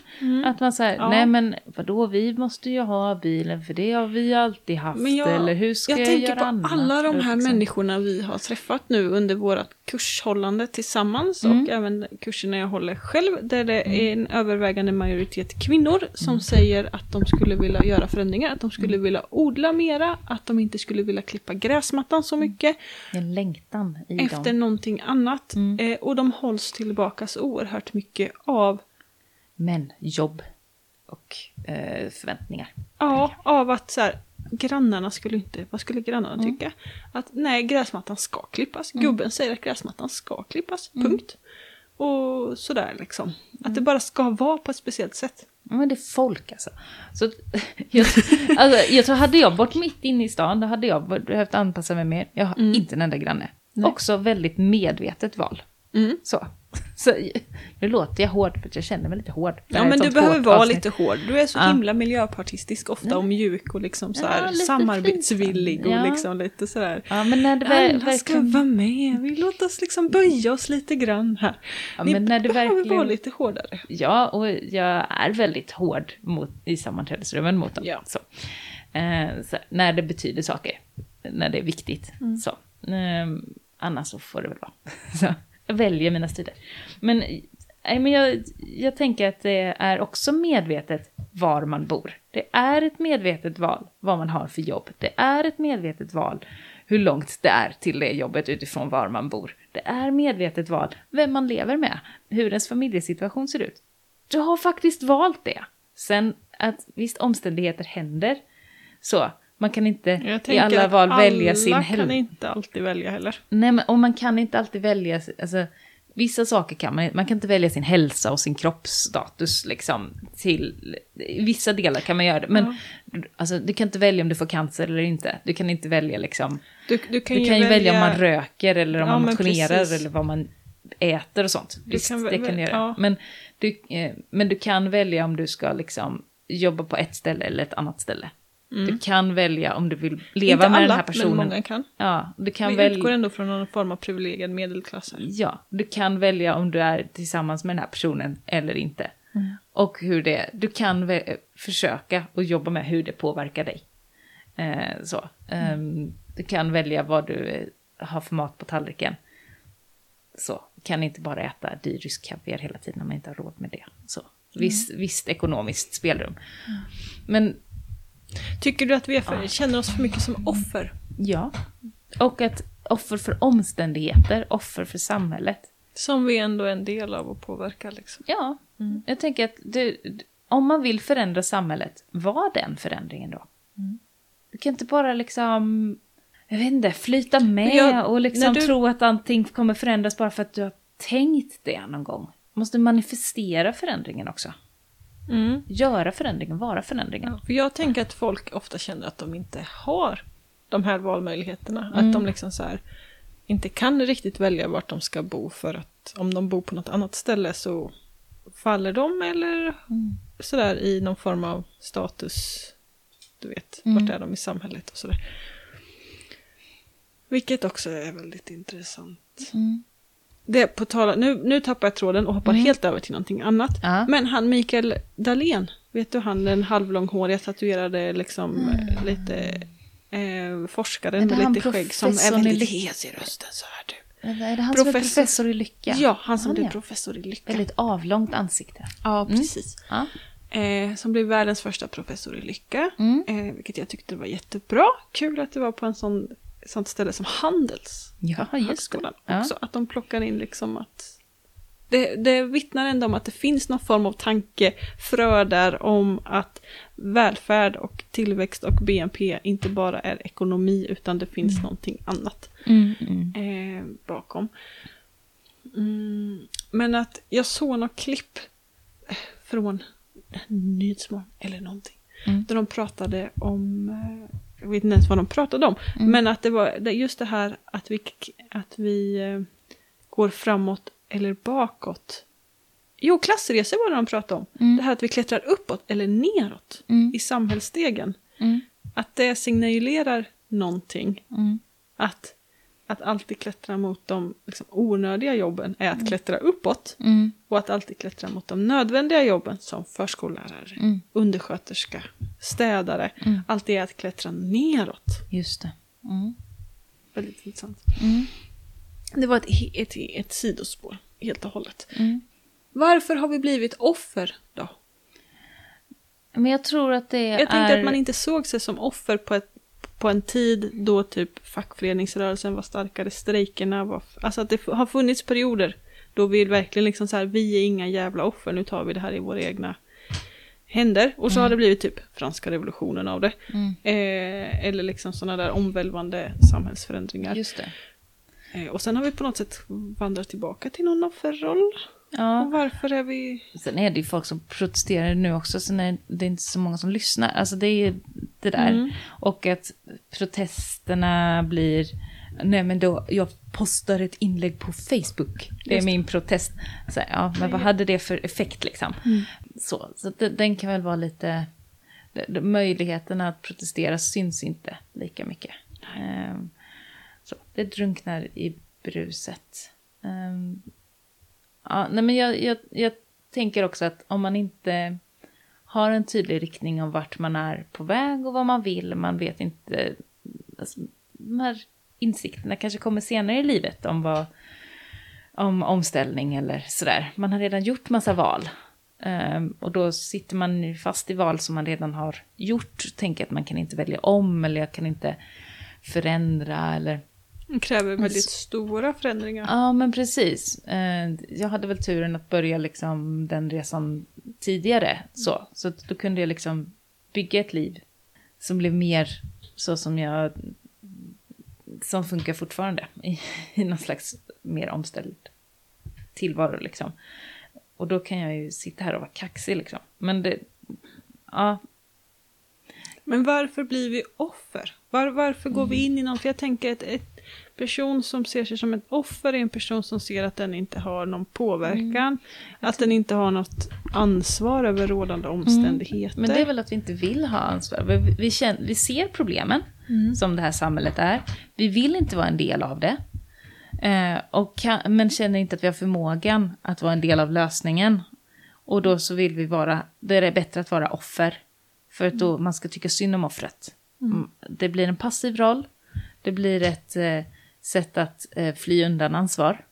Att man säger,
Ja.
nej men vadå, vi måste ju ha bilen för det har vi alltid haft.
Men jag,
eller hur ska
jag
jag,
tänker
göra
på
annat?
alla de här
Liksom.
människorna vi har träffat nu under vårt kurshållande tillsammans
Mm.
och även kurserna jag håller själv där det är en övervägande majoritet kvinnor som
Mm.
säger att de skulle vilja göra förändringar, att de skulle vilja odla mera, att de inte skulle vilja klippa gräsmattan så mycket
En längtan i
efter
dem.
någonting annat.
Mm.
Eh, och de hålls tillbaka så oerhört mycket av
Men jobb och eh, förväntningar.
Ja, av att så här, grannarna skulle inte, vad skulle grannarna
Mm.
tycka? Att nej, gräsmattan ska klippas. Gubben säger att gräsmattan ska klippas,
Mm.
punkt. Och sådär liksom. Att det bara ska vara på ett speciellt sätt.
Men det är folk alltså. Så, jag, alltså jag tror, hade jag bott mitt inne i stan, då hade jag behövt anpassa mig mer. Jag har inte en enda granne.
Nej.
Också väldigt medvetet val.
Mm.
Så. Så nu låter jag hård för jag känner mig lite hård.
Ja men du behöver vara
avsnitt.
lite hård. Du är så
Ja.
himla miljöpartistisk ofta och mjuk och liksom så
Ja,
här
lite
samarbetsvillig och.
Ja.
liksom lite sådär.
Ja, men när det ver-
Alla ska
verkligen...
vara med, vi låter oss liksom böja oss lite grann här.
Ja,
Ni
men när det
behöver
verkligen-
vara lite hårdare.
Ja, och jag är väldigt hård mot, i sammanträdesrummen mot dem.
Ja.
Så. Eh, så, när det betyder saker, när det är viktigt.
Mm.
Så. Eh, annars så får det väl vara. Jag väljer mina strider. Men, nej, men jag, jag tänker att det är också medvetet var man bor. Det är ett medvetet val vad man har för jobb. Det är ett medvetet val hur långt det är till det jobbet utifrån var man bor. Det är medvetet val vem man lever med, hur ens familjesituation ser ut. Du har faktiskt valt det. Sen att visst omständigheter händer. Så, man kan inte i alla val välja sin
Alla kan
hälsa.
inte alltid välja heller.
Nej, men och man kan inte alltid välja, alltså vissa saker kan man, man kan inte välja sin hälsa och sin kroppsstatus liksom till, vissa delar kan man göra det, men alltså du kan inte välja om du får cancer eller inte. Du kan inte välja liksom,
Du, du kan,
du kan ju välja, om man röker eller om
Ja,
man motionerar
precis.
eller vad man äter och sånt.
Du
Visst,
kan
det kan du göra.
ja.
Men, du, eh, men du kan välja om du ska liksom jobba på ett ställe eller ett annat ställe. Du kan välja om du vill leva
Mm. Inte
med
alla,
den här personen.
men många kan.
Ja, du kan
Vi
välja...
utgår ändå från någon form av privilegierad medelklass här.
Ja, du kan välja om du är tillsammans med den här personen eller inte. Och hur det, du kan försöka och jobba med hur det påverkar dig. Eh, så. Ehm, du kan välja vad du eh, har för mat på tallriken. Så, kan inte bara äta dyr rysk kaviar hela tiden om man inte har råd med det. Så, visst, visst ekonomiskt spelrum. Men
Tycker du att vi för, känner oss för mycket som offer?
ja, och att offer för omständigheter, offer för samhället.
Som vi ändå är en del av och påverkar liksom.
Ja, jag tänker att det, om man vill förändra samhället, var den förändringen då? Du kan inte bara liksom, jag vet inte, flyta med
jag-
och liksom
du-
tro att allting kommer förändras bara för att du har tänkt det någon gång. Du måste manifestera förändringen också.
Mm.
Göra förändringen, vara förändringen.
Ja, för jag tänker att folk ofta känner att de inte har de här valmöjligheterna.
Mm.
Att de liksom så här inte kan riktigt välja vart de ska bo för att om de bor på något annat ställe så faller de eller
Mm.
sådär i någon form av status. Du vet,
Mm.
vart är de i samhället och sådär. Vilket också är väldigt intressant.
Mm.
Det på tala, nu, nu tappar jag tråden och hoppar helt över till någonting annat.
Ja.
Men han Mikael Dahlén, vet du han den halvlånghåriga tatuerade liksom eh, lite eh, forskaren med lite skägg som är väldigt hes i rösten så här du.
Är det han som är
Professor.
professor i lycka?
Ja, han som
Han,
blev
ja.
professor i lycka.
Väldigt avlångt ansikte.
Ja, precis.
Ja.
Eh, som blev världens första professor i lycka.
Mm.
Eh, vilket jag tyckte var jättebra. Kul att det var på en sån, sånt ställe som Handels.
Ja, just det. Ja.
också. Att de plockar in liksom att... Det, det vittnar ändå om att det finns någon form av tankefrö där om att välfärd och tillväxt och BNP inte bara är ekonomi utan det finns någonting annat
Mm, mm.
eh, bakom. Mm, men att jag såg något klipp eh, från Nyhetsmorgon eller någonting.
Mm.
Där de pratade om, eh, jag vet inte ens vad de pratade om,
Mm.
men att det var just det här att vi, att vi eh, går framåt eller bakåt. Jo, klassresor var det de pratade om.
Mm.
Det här att vi klättrar uppåt eller neråt
Mm.
i samhällsstegen.
Mm.
Att det signalerar någonting.
Mm.
Att, att alltid klättra mot de liksom, onödiga jobben är att klättra uppåt.
Mm.
Och att alltid klättra mot de nödvändiga jobben som förskollärare,
Mm.
undersköterska, städare.
Mm.
Allt är att klättra neråt.
Just det. Mm.
Väldigt intressant.
Mm.
Det var ett, ett, ett sidospår helt och hållet.
Mm.
Varför har vi blivit offer då?
Men jag tror att det
Jag tänkte
är...
att man inte såg sig som offer på, ett, på en tid då typ fackföreningsrörelsen var starkare, strejkerna var... Alltså att det har funnits perioder då vi verkligen liksom så här, vi är inga jävla offer, nu tar vi det här i våra egna händer. Och så har det blivit typ franska revolutionen av det.
Mm.
Eh, eller liksom sådana där omvälvande samhällsförändringar.
Just det.
Eh, och sen har vi på något sätt vandrat tillbaka till någon offerroll. Och
Ja.
varför är vi...
Sen är det ju folk som protesterar nu också, så är det inte så många som lyssnar. Alltså det är ju det där.
Mm.
Och att protesterna blir... Nej men då, jag postar ett inlägg på Facebook. Det är
Just
min protest. Så, ja, men vad hade det för effekt liksom?
Mm.
Så, så det, den kan väl vara lite... Möjligheterna att protestera syns inte lika mycket. Ehm, så, det drunknar i bruset. Ehm, ja, nej men jag, jag, jag tänker också att om man inte har en tydlig riktning om vart man är på väg och vad man vill, man vet inte... Alltså, de här insikterna kanske kommer senare i livet om vad om omställning eller sådär. Man har redan gjort massa val. Um, och då sitter man fast i val som man redan har gjort. Tänker att man kan inte välja om eller jag kan inte förändra eller...
Det kräver väldigt stora förändringar.
Ja, men precis. Eh, Jag hade väl turen att börja liksom den resan tidigare. Så, så att då kunde jag liksom bygga ett liv som blev mer så som jag... Som funkar fortfarande i, i någon slags mer omställd tillvaro liksom. Och då kan jag ju sitta här och vara kaxig liksom. Men det... Ja,
Men varför blir vi offer? Var, varför går vi in i någon? För jag tänker att ett person som ser sig som ett offer är en person som ser att den inte har någon påverkan. Att den inte har något ansvar över rådande omständigheter.
Men det är väl att vi inte vill ha ansvar. Vi, vi, känner, vi ser problemen som det här samhället är. Vi vill inte vara en del av det. Eh, och kan, men känner inte att vi har förmågan att vara en del av lösningen. Och då så vill vi vara, då är det bättre att vara offer. För att då man ska tycka synd om offret. Mm. Det blir en passiv roll. Det blir ett eh, sätt att eh, fly undan ansvar.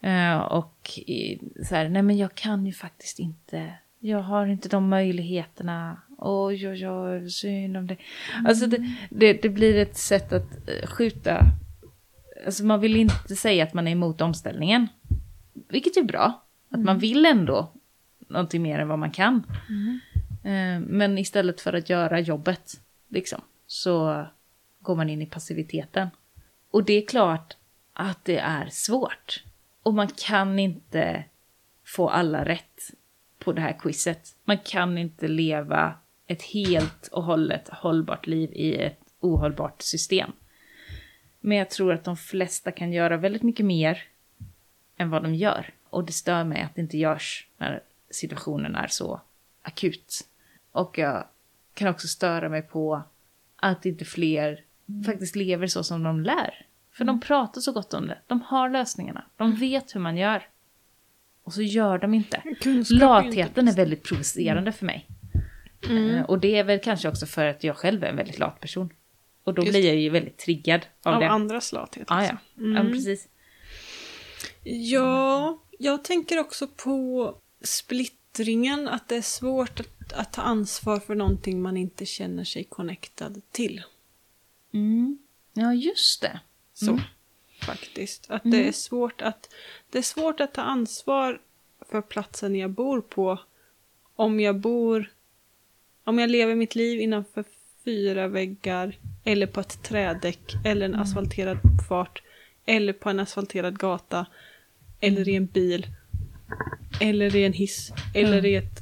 Eh, och i, så här, nej men jag kan ju faktiskt inte, jag har inte de möjligheterna. Oj, oj, oj, synd om det. Alltså det, det, det blir ett sätt att eh, skjuta, alltså man vill inte säga att man är emot omställningen. Vilket är bra, att man vill ändå någonting mer än vad man kan. Eh, men istället för att göra jobbet, liksom, så går man in i passiviteten. Och det är klart att det är svårt. Och man kan inte få alla rätt på det här quizet. Man kan inte leva ett helt och hållet hållbart liv i ett ohållbart system. Men jag tror att de flesta kan göra väldigt mycket mer än vad de gör. Och det stör mig att det inte görs när situationen är så akut. Och jag kan också störa mig på att inte fler faktiskt lever så som de lär. För de pratar så gott om det. De har lösningarna. De vet hur man gör. Och så gör de inte. Latheten är väldigt provocerande för mig.
Mm.
Eh, Och det är väl kanske också för att jag själv är en väldigt lat person. Och då
Just
blir jag ju väldigt triggad av,
av
det.
andras lathet.
Ja,
alltså.
ja. ja
Mm.
precis.
Ja, jag tänker också på splittringen, att det är svårt att, att ta ansvar för någonting man inte känner sig connectad till.
Mm. Ja, just det.
Så,
Mm.
faktiskt. Att
Mm.
det är svårt att det är svårt att ta ansvar för platsen jag bor på om jag bor om jag lever mitt liv innanför fyra väggar eller på ett trädäck eller en asfalterad uppfart eller på en asfalterad gata eller i en bil eller i en hiss eller i ett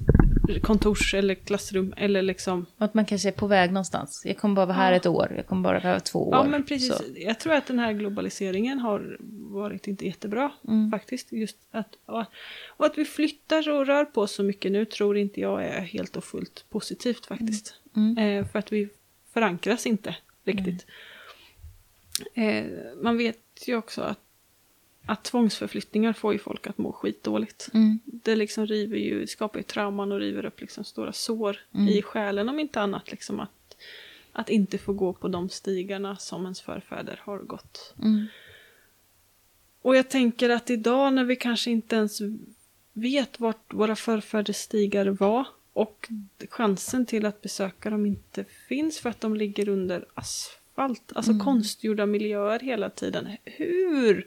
kontors eller klassrum eller liksom
att man kanske är på väg någonstans. Jag kommer bara vara här
Ja.
ett år. Jag kommer bara vara två år.
Ja, men precis.
Så.
Jag tror att den här globaliseringen har varit inte jättebra
Mm.
faktiskt. Just att, och, att vi flyttar och rör på så mycket nu tror inte jag är helt och fullt positivt faktiskt.
Mm.
Eh, för att vi förankras inte riktigt. Eh, man vet ju också att, att tvångsförflyttningar får ju folk att må skitdåligt.
Mm.
Det liksom river ju, skapar ju trauman och river upp liksom stora sår
Mm.
i själen om inte annat. Liksom att, att inte få gå på de stigarna som ens förfäder har gått.
Mm.
Och jag tänker att idag när vi kanske inte ens vet vart våra förfäders stigar var och chansen till att besöka dem inte finns för att de ligger under asfalt, alltså
Mm.
konstgjorda miljöer hela tiden. Hur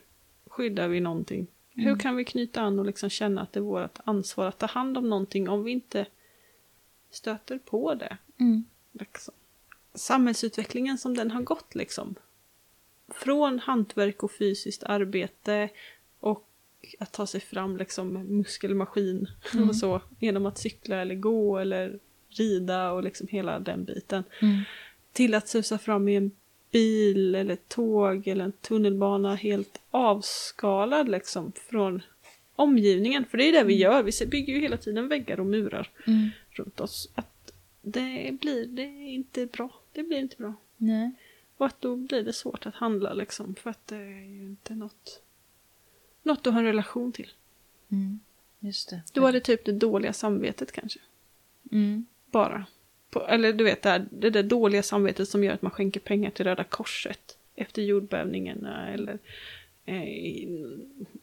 skyddar vi någonting?
Mm.
Hur kan vi knyta an och liksom känna att det är vårt ansvar att ta hand om någonting om vi inte stöter på det?
Mm.
Liksom. Samhällsutvecklingen som den har gått liksom. Från hantverk och fysiskt arbete och att ta sig fram liksom muskelmaskin
Mm.
och så genom att cykla eller gå eller rida och liksom hela den biten.
Mm.
Till att susa fram i en bil eller tåg eller en tunnelbana helt avskalad liksom från omgivningen. För det är det vi gör, vi bygger ju hela tiden väggar och murar
Mm.
runt oss. Att det blir det är inte bra. Det blir inte bra.
Nej.
Och att då blir det svårt att handla liksom. För att det är ju inte något, något att ha en relation till.
Mm. Just det.
Då var det typ det dåliga samvetet kanske.
Mm.
Bara. På, eller du vet det, här, det där dåliga samvetet som gör att man skänker pengar till Röda Korset. Efter jordbävningarna eller eh, i,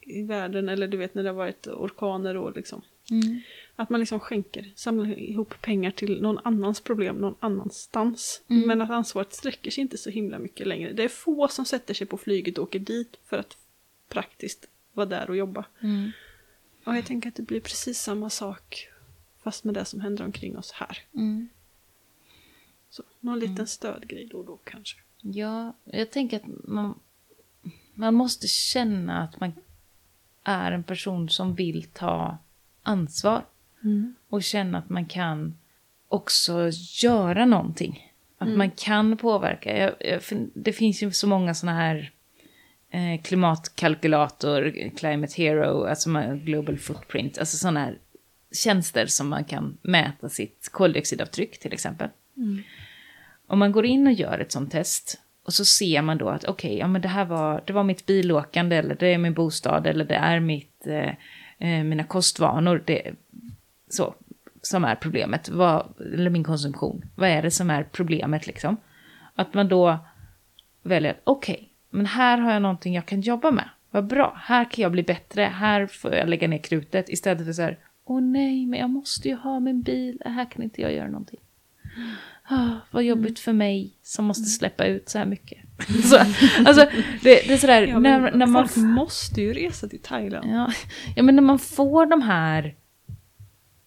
i världen. Eller du vet när det har varit orkaner och liksom.
Mm.
Att man liksom skänker, samlar ihop pengar till någon annans problem någon annanstans.
Mm.
Men att ansvaret sträcker sig inte så himla mycket längre. Det är få som sätter sig på flyget och åker dit för att praktiskt vara där och jobba.
Mm.
Och jag tänker att det blir precis samma sak fast med det som händer omkring oss här.
Mm.
Så någon liten stödgrej då och då kanske.
Ja, jag tänker att man, man måste känna att man är en person som vill ta ansvar. Och känna att man kan också göra någonting. Att
Mm.
man kan påverka. Jag, jag, det finns ju så många sådana här eh, klimatkalkylator, climate hero, alltså man- global footprint, alltså sådana här tjänster som man kan mäta sitt koldioxidavtryck till exempel.
Mm.
Om man går in och gör ett sånt test och så ser man då att okej, ja men det här var, det var mitt bilåkande eller det är min bostad eller det är mitt, eh, eh, mina kostvanor, det, så, som är problemet, vad, eller min konsumtion. Vad är det som är problemet liksom? Att man då väljer, okej, men här har jag någonting jag kan jobba med. Vad bra, här kan jag bli bättre, här får jag lägga ner krutet istället för så här, åh nej, men jag måste ju ha min bil, här kan inte jag göra någonting. Ah, vad jobbigt för mig som måste släppa ut så här mycket. så, alltså, det, det är sådär,
Ja,
när, när man...
folk måste ju resa till Thailand.
Ja, ja, men när man får de här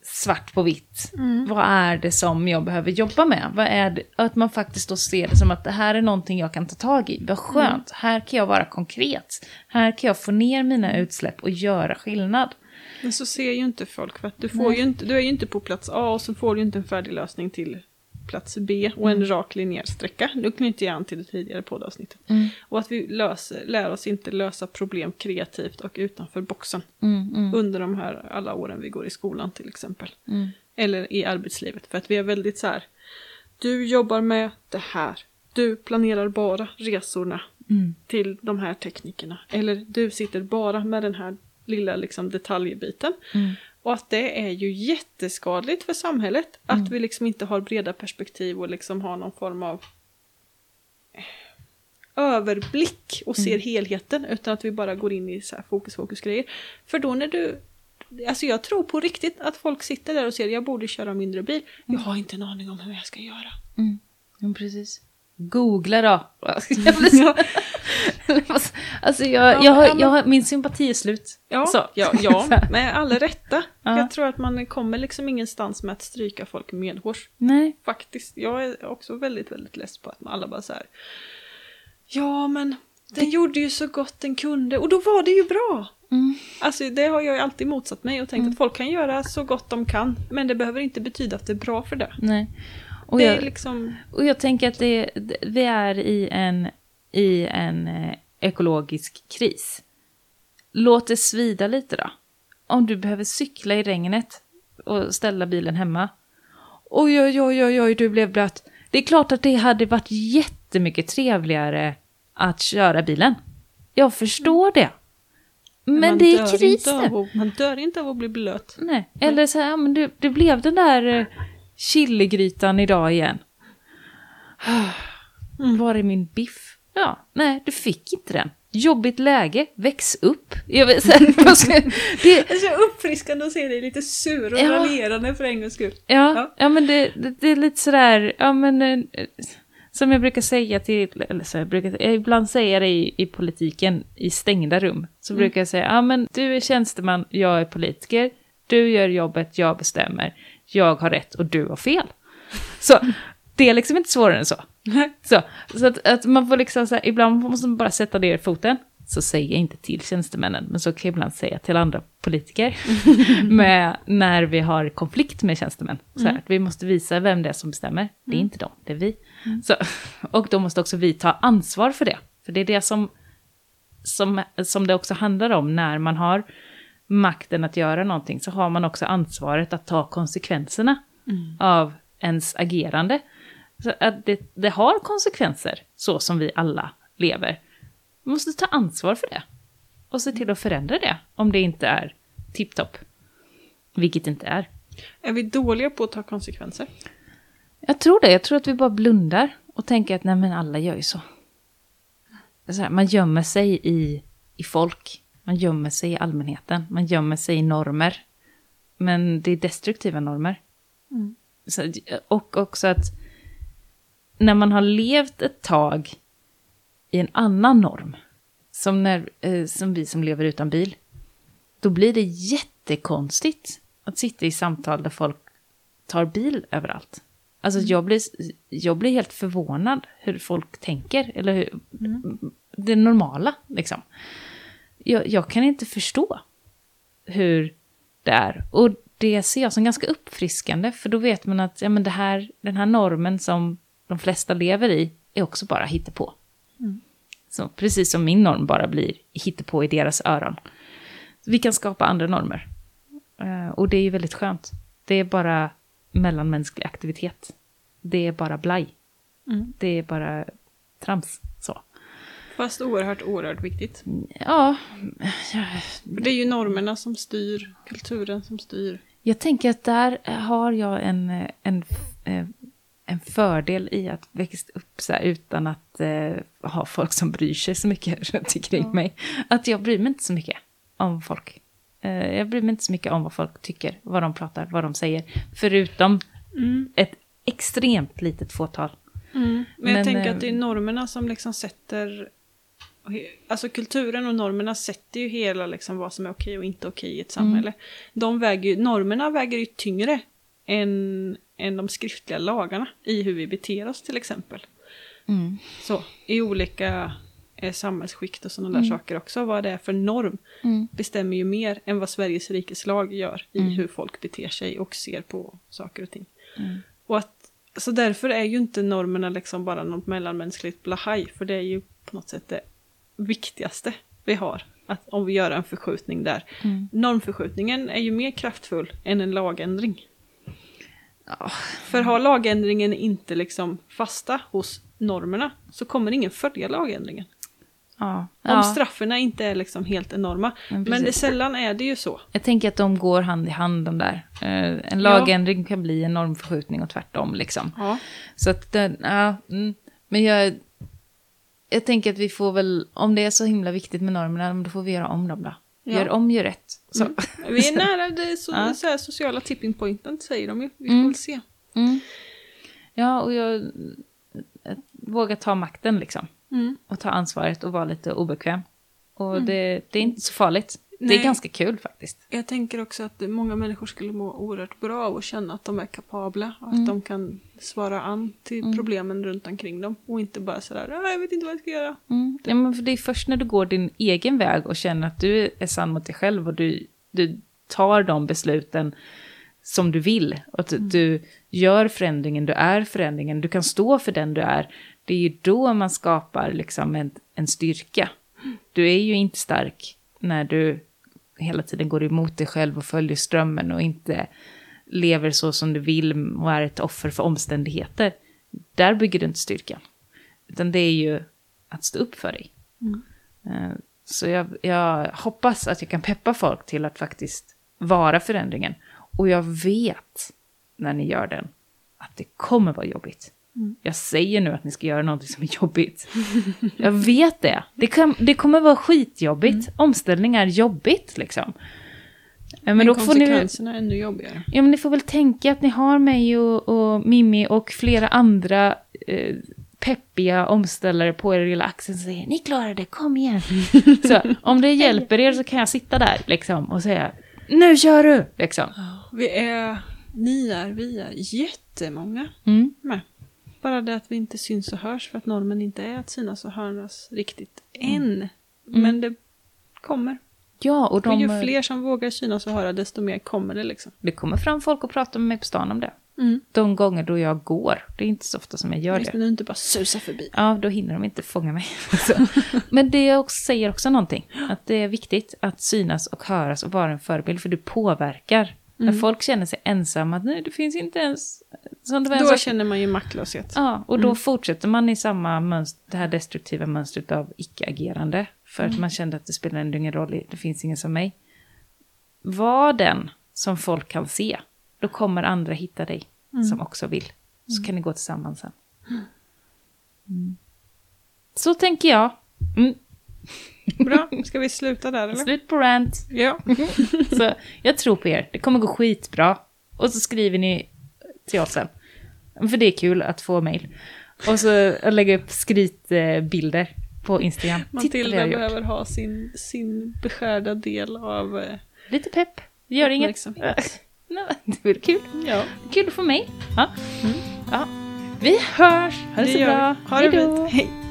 svart på vitt,
Mm.
vad är det som jag behöver jobba med? Vad är det, att man faktiskt då ser det som att det här är någonting jag kan ta tag i. Vad skönt, här kan jag vara konkret. Här kan jag få ner mina utsläpp och göra skillnad.
Men så ser ju inte folk för att du, får
Nej.
ju inte, du är ju inte på plats A och så får du inte en färdig lösning till plats B och en rak linjär sträcka. Nu knyter jag an till det tidigare poddavsnittet.
Mm.
Och att vi löser, lär oss inte lösa problem kreativt och utanför boxen.
Mm, mm,
Under de här alla åren vi går i skolan till exempel.
mm,
Eller i arbetslivet. För att vi är väldigt så här. Du jobbar med det här. Du planerar bara resorna
mm,
till de här teknikerna. Eller du sitter bara med den här lilla liksom, detaljbiten.
Mm,
Och att det är ju jätteskadligt för samhället. Att vi liksom inte har breda perspektiv och liksom har någon form av... överblick och ser
Mm.
helheten utan att vi bara går in i så här fokus fokus grejer. För då när du Alltså jag tror på riktigt att folk sitter där och ser jag borde köra mindre bil. Jag har inte en aning om hur jag ska göra.
Mm. Ja, precis. Googla då. alltså jag,
Ja,
jag, har, jag har, min sympati är slut.
Ja,
Så.
ja, ja med all rätta.
Ja.
Jag tror att man kommer liksom ingenstans med att stryka folk medhårs.
Nej.
Faktiskt, jag är också väldigt, väldigt less på att man alla bara så här. Ja, men den gjorde ju så gott den kunde och då var det ju bra.
Mm.
Alltså det har jag ju alltid motsatt mig och tänkt att folk kan göra så gott de kan. Men det behöver inte betyda att det är bra för det.
Nej. Och
det
jag,
är liksom...
och jag tänker att det, det- vi är i en, i en eh, ekologisk kris. Låt det svida lite då. Om du behöver cykla i regnet och ställa bilen hemma. Oj, oj, oj, oj, oj, du blev blöt. Det är klart att det hade varit jättemycket trevligare att köra bilen. Jag förstår det. Men
man
det är kris nu.
Man dör inte av att bli blöt.
Nej, eller så här, ja, men det, det blev den där eh, chiligrytan idag igen. Var är min biff? Ja, nej, du fick inte den. Jobbigt läge, väx upp. Jag vet, ska- det,
är så uppfriskande att se dig lite sur och
Ja.
raljerande för en gångs skull.
ja,
Ja.
ja, men det, det, det är lite sådär, ja men, eh, som jag brukar säga till, eller så jag brukar, jag ibland säger det i, i politiken, i stängda rum, så brukar jag säga, ja men du är tjänsteman, jag är politiker, du gör jobbet, jag bestämmer, jag har rätt och du har fel. Så det är liksom inte svårare än så. Så, så att, att man får liksom så här, ibland måste man bara sätta ner foten. Så säger jag inte till tjänstemännen, men så kan jag ibland säga till andra politiker. med, när vi har konflikt med tjänstemän. Så här, att vi måste visa vem det är som bestämmer. Det är inte dem, det är vi. Så, och då måste också vi ta ansvar för det. För det är det som, som, som det också handlar om när man har makten att göra någonting. Så har man också ansvaret att ta konsekvenserna av ens agerande. Så att det, det har konsekvenser, så som vi alla lever. Vi måste ta ansvar för det. Och se till att förändra det, om det inte är tipptopp. Vilket det inte är.
Är vi dåliga på att ta konsekvenser?
Jag tror det, jag tror att vi bara blundar och tänker att nej men alla gör ju så. så här, man gömmer sig i, i folk, man gömmer sig i allmänheten, man gömmer sig i normer. Men det är destruktiva normer. Så, och också att när man har levt ett tag i en annan norm, som, när, eh, som vi som lever utan bil, då blir det jättekonstigt att sitta i samtal där folk tar bil överallt. Alltså jag, blir, jag blir helt förvånad hur folk tänker, eller hur, det normala liksom. Jag, jag kan inte förstå hur det är. Och det ser jag som ganska uppfriskande, för då vet man att ja, men det här, den här normen som de flesta lever i är också bara hittepå. Så precis som min norm bara blir hittepå i deras öron. Vi kan skapa andra normer. Eh, och det är ju väldigt skönt. Det är bara mellanmänsklig aktivitet. Det är bara blaj.
Mm.
Det är bara trams. Så.
Fast oerhört, oerhört viktigt.
Ja,
För det är ju normerna som styr, kulturen som styr.
jag tänker att där har jag en, eh, en, eh, en fördel i att växa upp så här utan att eh, ha folk som bryr sig så mycket runt omkring mig. Att jag bryr mig inte så mycket om folk. Eh, jag bryr mig inte så mycket om vad folk tycker, vad de pratar, vad de säger. Förutom ett extremt litet fåtal.
Men jag
Men,
tänker
eh,
att det är normerna som liksom sätter... Alltså kulturen och normerna sätter ju hela liksom vad som är okej och inte okej i ett samhälle. De väger ju, normerna väger ju tyngre än, än de skriftliga lagarna i hur vi beter oss till exempel.
Mm.
Så, i olika eh, samhällsskikt och sådana där saker också. Vad det är för norm
Mm.
bestämmer ju mer än vad Sveriges rikes lag gör i
Mm.
hur folk beter sig och ser på saker och ting.
Mm.
Och att, så därför är ju inte normerna liksom bara något mellanmänskligt blahaj, för det är ju på något sätt det viktigaste vi har. Att om vi gör en förskjutning där.
Mm.
Normförskjutningen är ju mer kraftfull än en lagändring.
Ja.
För har lagändringen inte liksom fasta hos normerna så kommer ingen följa lagändringen.
Ja.
Om
ja.
strafferna inte är liksom helt enorma.
Men
Men det, sällan är det ju så.
Jag tänker att de går hand i hand de där. Eh, en lagändring kan bli en normförskjutning och tvärtom liksom.
Ja.
Så att ja, mm, men jag, jag tänker att vi får väl, om det är så himla viktigt med normerna, då får vi göra om dem då.
Ja.
Gör om, gör rätt. Så.
Mm. Vi är nära det så,
Ja.
så sociala tipping pointen säger de ju. Vi får
Mm.
väl se.
Mm. Ja, och jag, jag vågar ta makten liksom.
Mm.
Och ta ansvaret och vara lite obekväm. Och
Mm.
det, det är inte så farligt. Det
Nej.
är ganska kul faktiskt.
Jag tänker också att många människor skulle må oerhört bra av att känna att de är kapabla. Och att
Mm.
de kan svara an till
Mm.
problemen runt omkring dem. Och inte bara sådär, "Ah, jag vet inte vad jag ska göra.
Mm. Ja, men för det är först när du går din egen väg och känner att du är sann mot dig själv och du, du tar de besluten som du vill. Och att du gör förändringen, du är förändringen, du kan stå för den du är. Det är ju då man skapar liksom en, en styrka. Du är ju inte stark när du hela tiden går emot dig själv och följer strömmen och inte lever så som du vill och är ett offer för omständigheter. Där bygger du inte styrka. Utan det är ju att stå upp för dig.
Mm.
Eh, Så jag, jag hoppas att jag kan peppa folk till att faktiskt vara förändringen. Och jag vet, när ni gör den, att det kommer vara jobbigt.
Mm.
Jag säger nu att ni ska göra något som är jobbigt. Jag vet det. Det, kan, det kommer vara skitjobbigt. Omställning är jobbigt liksom. Men,
Men
då får ni,
konsekvenserna är ännu jobbigare.
ja, men ni får väl tänka att ni har mig och, och Mimmi och flera andra eh, peppiga omställare på er lilla axel som säger ni klarar det, kom igen. så om det hjälper er så kan jag sitta där liksom och säga nu kör du! Liksom.
Vi är, ni är, vi är jättemånga
Mm.
med. Bara det att vi inte syns och hörs för att normen inte är att synas och höras riktigt än. Men det kommer.
Ja, och
Och
de,
ju fler som vågar synas och höra desto mer kommer det liksom.
det kommer fram folk och pratar med mig på stan om det.
Mm.
De gånger då jag går, det är inte så ofta som jag gör
Just
det.
när du inte bara susar förbi.
Ja, då hinner de inte fånga mig. Men det också, säger också någonting. Att det är viktigt att synas och höras och vara en förebild. För du påverkar. När
Mm.
folk känner sig ensamma. att Nej, det finns inte ens... Som det var en
Då
sak-
känner man ju maktlöshet.
Ja, och då
Mm.
fortsätter man i samma mönster, det här destruktiva mönstret av icke-agerande. För
Mm.
att man kände att det spelar ändå ingen roll, det finns ingen som mig. Var den som folk kan se. Då kommer andra hitta dig
Mm.
som också vill. Så kan ni gå tillsammans sen. Mm. Så tänker jag.
Bra, ska vi sluta där eller?
Slut på rant.
Ja.
Så jag tror på er. Det kommer gå skitbra. Och så skriver ni till oss sen. För det är kul att få mejl. Och så lägga upp skrytbilder på Instagram.
Matilda behöver ha sin, sin beskärda del av... eh,
Lite pepp. Det gör inget. Nej, Det är kul.
Ja,
Kul att få mejl. Ja.
Mm.
ja. Vi hörs. Ha det, så
gör
bra.
Ha det
Hej då.
fint. Hej.